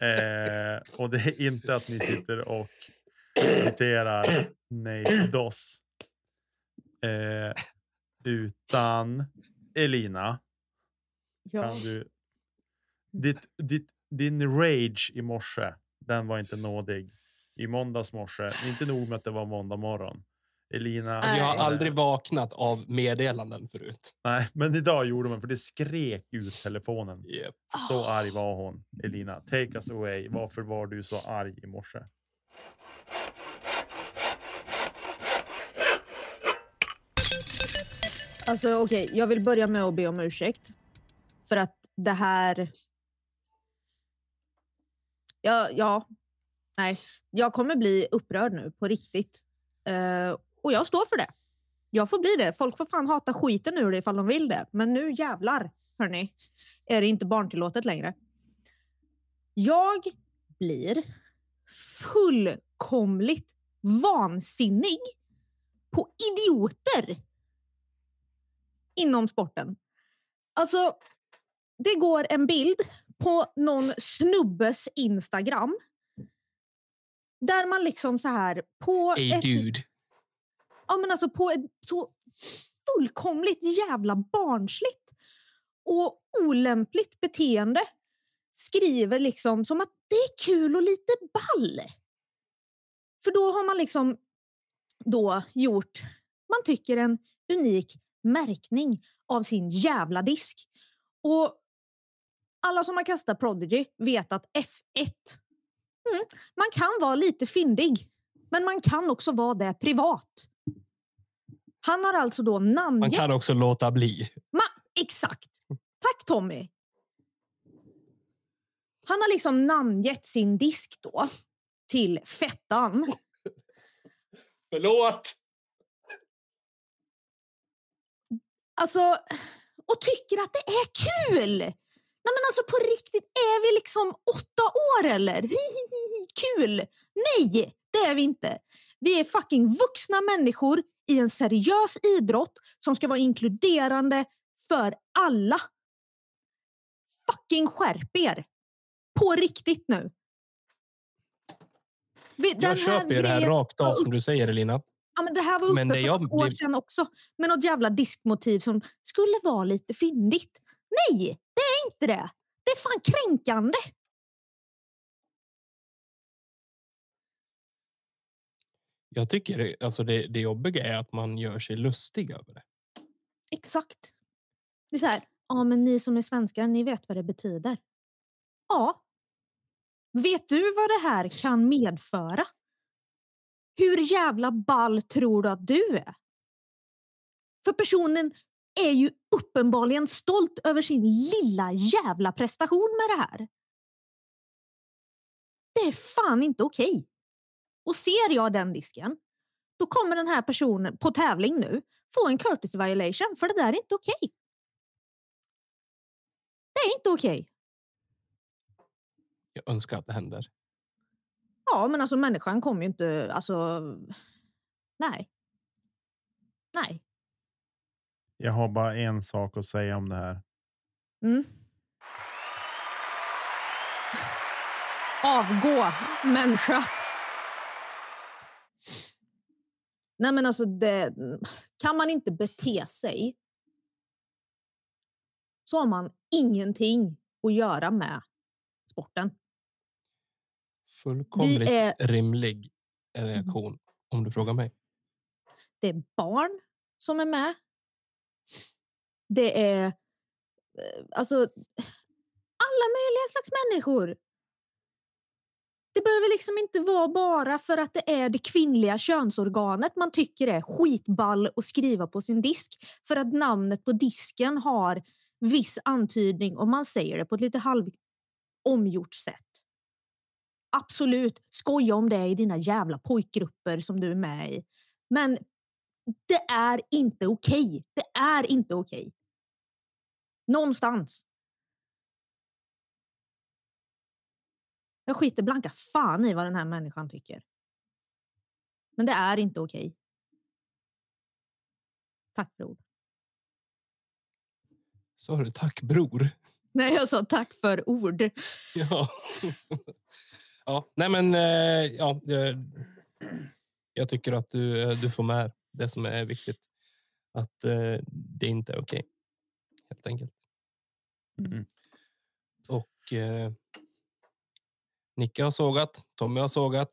Eh, och det är inte att ni sitter och citerar Nate Doss. Eh, utan Elina, Ja. kan du... Ditt, ditt, din rage i morse, den var inte nådig. I måndags morse, inte nog med att det var måndag morgon. Elina. Alltså, jag har aldrig vaknat av meddelanden förut. Nej, men idag gjorde man för det skrek ut telefonen. Yep. Så arg var hon. Elina, take us away. Varför var du så arg i morse? Alltså okej, jag vill börja med att be om ursäkt. För att det här... Ja, ja. Nej, jag kommer bli upprörd nu på riktigt. Eh, och jag står för det. Jag får bli det. Folk får fan hata skiten ur det ifall de vill det. Men nu jävlar, hörni, är det inte barntillåtet längre. Jag blir fullkomligt vansinnig på idioter inom sporten. Alltså, det går en bild på någon snubbes Instagram. Där man liksom så här på Hey ett, dude ja, men alltså på ett så fullkomligt jävla barnsligt och olämpligt beteende skriver liksom som att det är kul och lite ball. För då har man liksom då gjort, man tycker en unik märkning av sin jävla disk. Och alla som har kastat Prodigy vet att F1, mm, man kan vara lite fyndig, men man kan också vara det privat. Han har alltså då Man namngett... kan också låta bli. Ma- exakt. Tack Tommy. Han har liksom namngett sin disk då till Fettan. Förlåt! Alltså, och tycker att det är kul! Nej men alltså på riktigt, är vi liksom åtta år eller? Hihihi, kul! Nej, det är vi inte. Vi är fucking vuxna människor i en seriös idrott som ska vara inkluderande för alla. Fucking skärp er! På riktigt nu. Den Jag köper ju det här rakt av som du säger Elina. Ja, men det här var uppe Men för jag ett år sedan också. Med något jävla diskmotiv som skulle vara lite fyndigt. Nej, det är inte det. Det är fan kränkande. Jag tycker det, alltså det, det jobbiga är att man gör sig lustig över det. Exakt. Det är så här, ja men ni som är svenskar, ni vet vad det betyder. Ja. Vet du vad det här kan medföra? Hur jävla ball tror du att du är? För personen är ju uppenbarligen stolt över sin lilla jävla prestation med det här. Det är fan inte okej. Och ser jag den disken, då kommer den här personen på tävling nu få en courtesy violation, för det där är inte okej. Det är inte okej. Jag önskar att det händer. Ja, men alltså människan kommer ju inte... Alltså, nej. Nej. Jag har bara en sak att säga om det här. Mm. Avgå, människa. Nej, men alltså det, kan man inte bete sig så har man ingenting att göra med sporten. Fullkomligt är- Mm. rimlig reaktion om du frågar mig. Det är barn som är med. Det är eh, alltså alla möjliga slags människor. Det behöver liksom inte vara bara för att det är det kvinnliga könsorganet man tycker är skitball att skriva på sin disk. För att namnet på disken har viss antydning och man säger det på ett lite halv omgjort sätt. Absolut, skoja om det i dina jävla pojkgrupper som du är med i. Men det är inte okej. Det är inte okej. Någonstans. Jag skiter blanka fan i vad den här människan tycker. Men det är inte okej. Tack. Så har du tack bror. Nej, jag sa tack för ord. Ja. ja, nej men eh, ja, jag, tycker att du, eh, du får med det som är viktigt. Att eh, det inte är okej. Helt enkelt. Mm. Och Nicke har sågat, Tommy har sågat.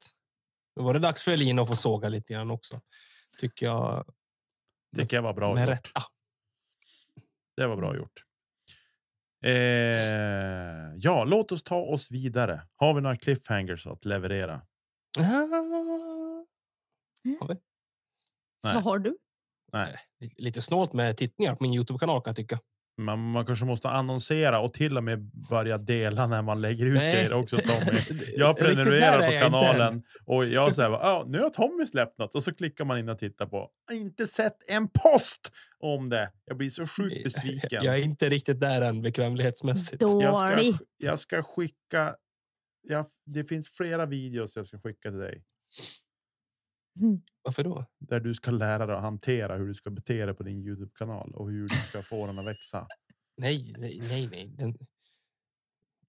Nu var det dags för Elina att få såga lite grann också. Tycker jag. Tycker jag var bra med gjort. rätta. Det var bra gjort. Eh, ja, låt oss ta oss vidare. Har vi några cliffhangers att leverera? Har vi? Nej. Vad har du? Nej, Lite- Lite snålt med tittningar på min Youtube-kanal kan jag tycka. Man, man kanske måste annonsera och till och med börja dela när man lägger ut Nej. grejer också Tommy. Jag prenumererar på jag kanalen och jag säger ja, nu har Tommy släppt något och så klickar man in och tittar på. Inte sett en post om det. Jag blir så sjukt besviken. Jag är inte riktigt där än bekvämlighetsmässigt. Jag ska, jag ska skicka. Jag, det finns flera videos jag ska skicka till dig Varför då? där du ska lära dig att hantera hur du ska bete dig på din Youtube kanal och hur du ska få den att växa. Nej, nej, nej. nej.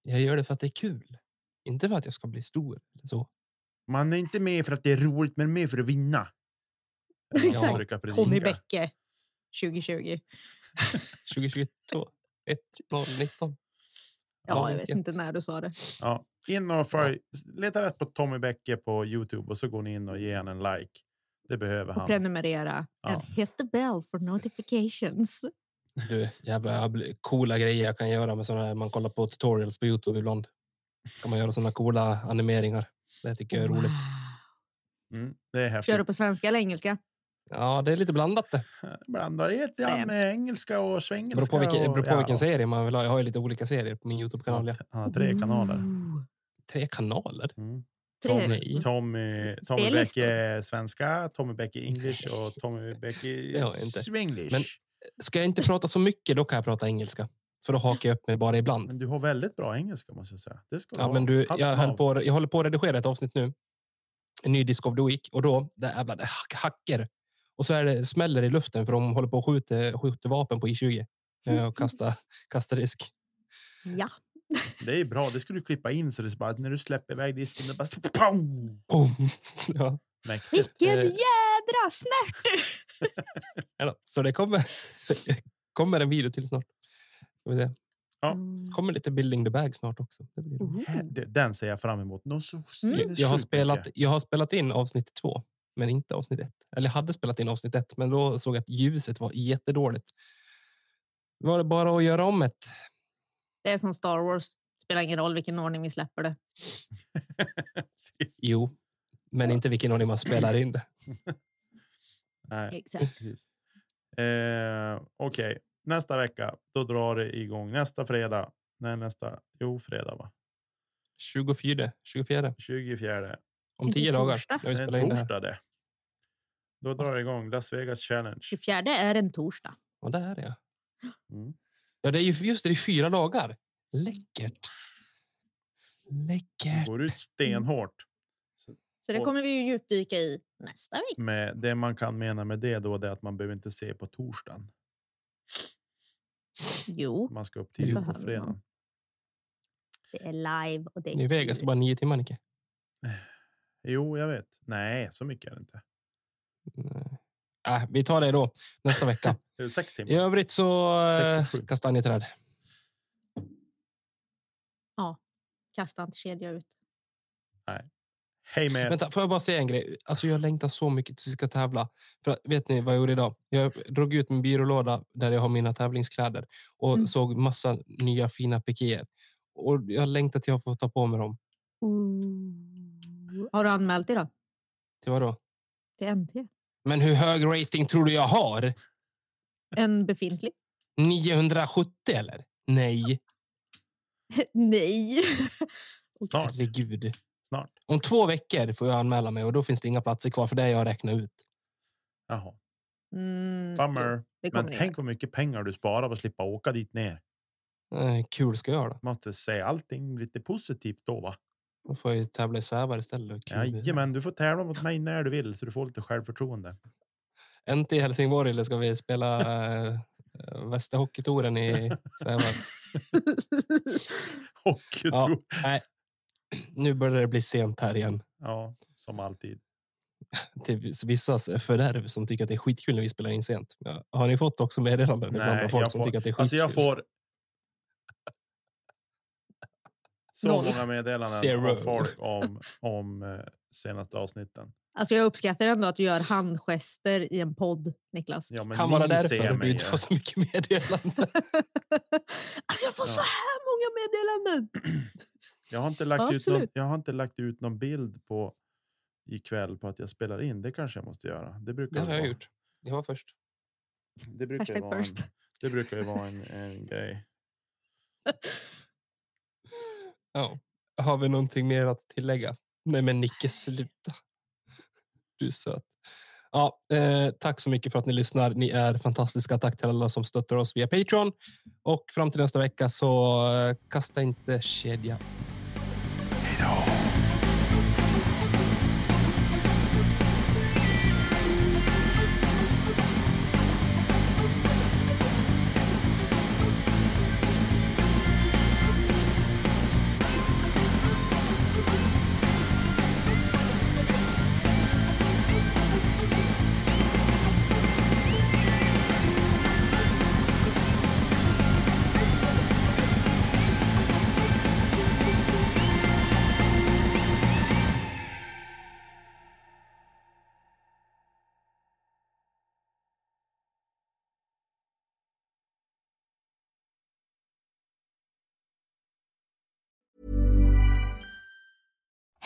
Jag gör det för att det är kul. Inte för att jag ska bli stor. Eller så. Man är inte med för att det är roligt, men med för att vinna. Exakt. Tommy Bäcke 2020. 2022. 1, 0, 19. Ja, jag vet inte när du sa det. Ja, in och följ, leta rätt på Tommy Bäcke på Youtube och så går ni in och ger en like. Det behöver Och han. prenumerera. Ja. And hit the bell for notifications. Du, jävla coola grejer jag kan göra med sådana här. Man kollar på tutorials på Youtube ibland. Kan man göra sådana coola animeringar. Det tycker jag är roligt. Wow. Mm, det är häftigt. Kör du på svenska eller engelska? Ja, det är lite blandat det. Blandar grann Främt. med engelska och Det svengelska. beror på vilken, det beror på och- vilken serie man vill ha. Jag har ju lite olika serier på min Youtube-kanal. Ja. Tre kanaler. Tre kanaler? Mm. Tommy, S- Tommy spellistor. Bäcke svenska, Tommy Bäcke English och Tommy jag inte. Swenglish. Men- Men, Ska jag inte prata så mycket, då kan jag prata engelska. För då hakar jag upp mig bara ibland. du har väldigt bra engelska måste jag säga. Det ska Ja, ha. men du, jag, höll på, jag håller på att redigera ett avsnitt nu. En ny Disc of the Week. Och då, det jävla det hack- hacker. Och så är det smäller i luften för de håller på att skjuta, skjuta vapen på I20. Eh, Och kasta, kasta risk. Ja. Det är bra. Det ska du klippa in så det är bara att när du släpper iväg disken. Det bara... Pow! Boom. Ja. Mäktigt. Vilken Eh, jädra snärt! Så det kommer, kommer en video till snart. Ska vi se. Ja. Mm. kommer lite building the bag snart också. Det blir. Det- Den ser jag fram emot. Så Mm. jag, har spelat, jag har spelat in avsnitt två, men inte avsnitt ett. Eller jag hade spelat in avsnitt ett, men då såg jag att ljuset var jättedåligt. Var det bara att göra om ett? Det är som Star Wars. Spelar ingen roll vilken ordning vi släpper det. Jo, men inte vilken ordning man spelar in det. Nej, Exakt. Eh, Okej, nästa vecka då drar det igång. Nästa fredag. Nej, nästa. Jo, fredag va? 24, 24 24. om tio dagar. torsdag. Det är det här. torsdag det. Då drar det igång Las Vegas Challenge. 24 är en torsdag. Och där är jag. Mm. Ja, det är ju just det, det är fyra dagar. Läckert. Läckert. Går ut stenhårt. Så det kommer vi ju djupdyka i nästa vecka. Med det man kan mena med det då det är att man behöver inte se på torsdagen. Jo, Man ska upp tidigt på fredagen. man. det är live och det är I Vegas bara nio timmar, Nicke. Jo, jag vet. Nej, så mycket är det inte. Nej. Äh, vi tar det då nästa vecka. Sex timmar. I övrigt så eh, kastanjeträd. Kasta inte kedja ut. Hej med er. Vänta, får jag bara säga en grej? Alltså jag längtar så mycket tills vi ska tävla. För vet ni vad jag gjorde idag? Jag drog ut min byrålåda där jag har mina tävlingskläder och Mm. såg massa nya fina pikéer. Och jag längtar till jag får ta på mig dem. Ooh. Har du anmält dig då? Till vad då? Till NT? Men hur hög rating tror du jag har? En befintlig? 970 eller? Nej, Nej. Snart. herregud. Snart. Om två veckor får jag anmäla mig och då finns det inga platser kvar för det har jag räknat ut. Jaha. Mm, Bummer. Men ni tänk vad mycket pengar du sparar på att slippa åka dit ner. Eh, kul ska jag då. Måste säga allting lite positivt då va? Då får jag ju tävla i Sävar istället. Jajamän, du får tävla mot mig när du vill så du får lite självförtroende. Inte i Helsingborg eller ska vi spela äh, Västerhockeytouren i Sävar? Och Ja. Nej, nu börjar det bli sent här igen. ja, som alltid. Till vissas fördärv som tycker att det är skitkul när vi spelar in sent. Har ni fått också meddelanden Nej, av folk jag som får- tycker att det är skitkul? Alltså jag får så Noll. många meddelanden Zero. av folk om, om eh, senaste avsnitten. Alltså jag uppskattar ändå att du gör handgester i en podd, Niklas. Ja, men kan vara därför ser du inte får så mycket meddelanden. alltså jag får så Ja. här många meddelanden! Jag har, inte lagt ut någon, jag har inte lagt ut någon bild på ikväll på att jag spelar in. Det kanske jag måste göra. Det brukar Det har jag vara- gjort. Jag var först. Det brukar, ju Hashtag vara en, det brukar ju vara en, en grej. Ja. Har vi någonting mer att tillägga? Nej, men Nicke, sluta. Du är söt. Ja, eh, tack så mycket för att ni lyssnar. Ni är fantastiska. Tack till alla som stöttar oss via Patreon. Och fram till nästa vecka så eh, kasta inte kedja.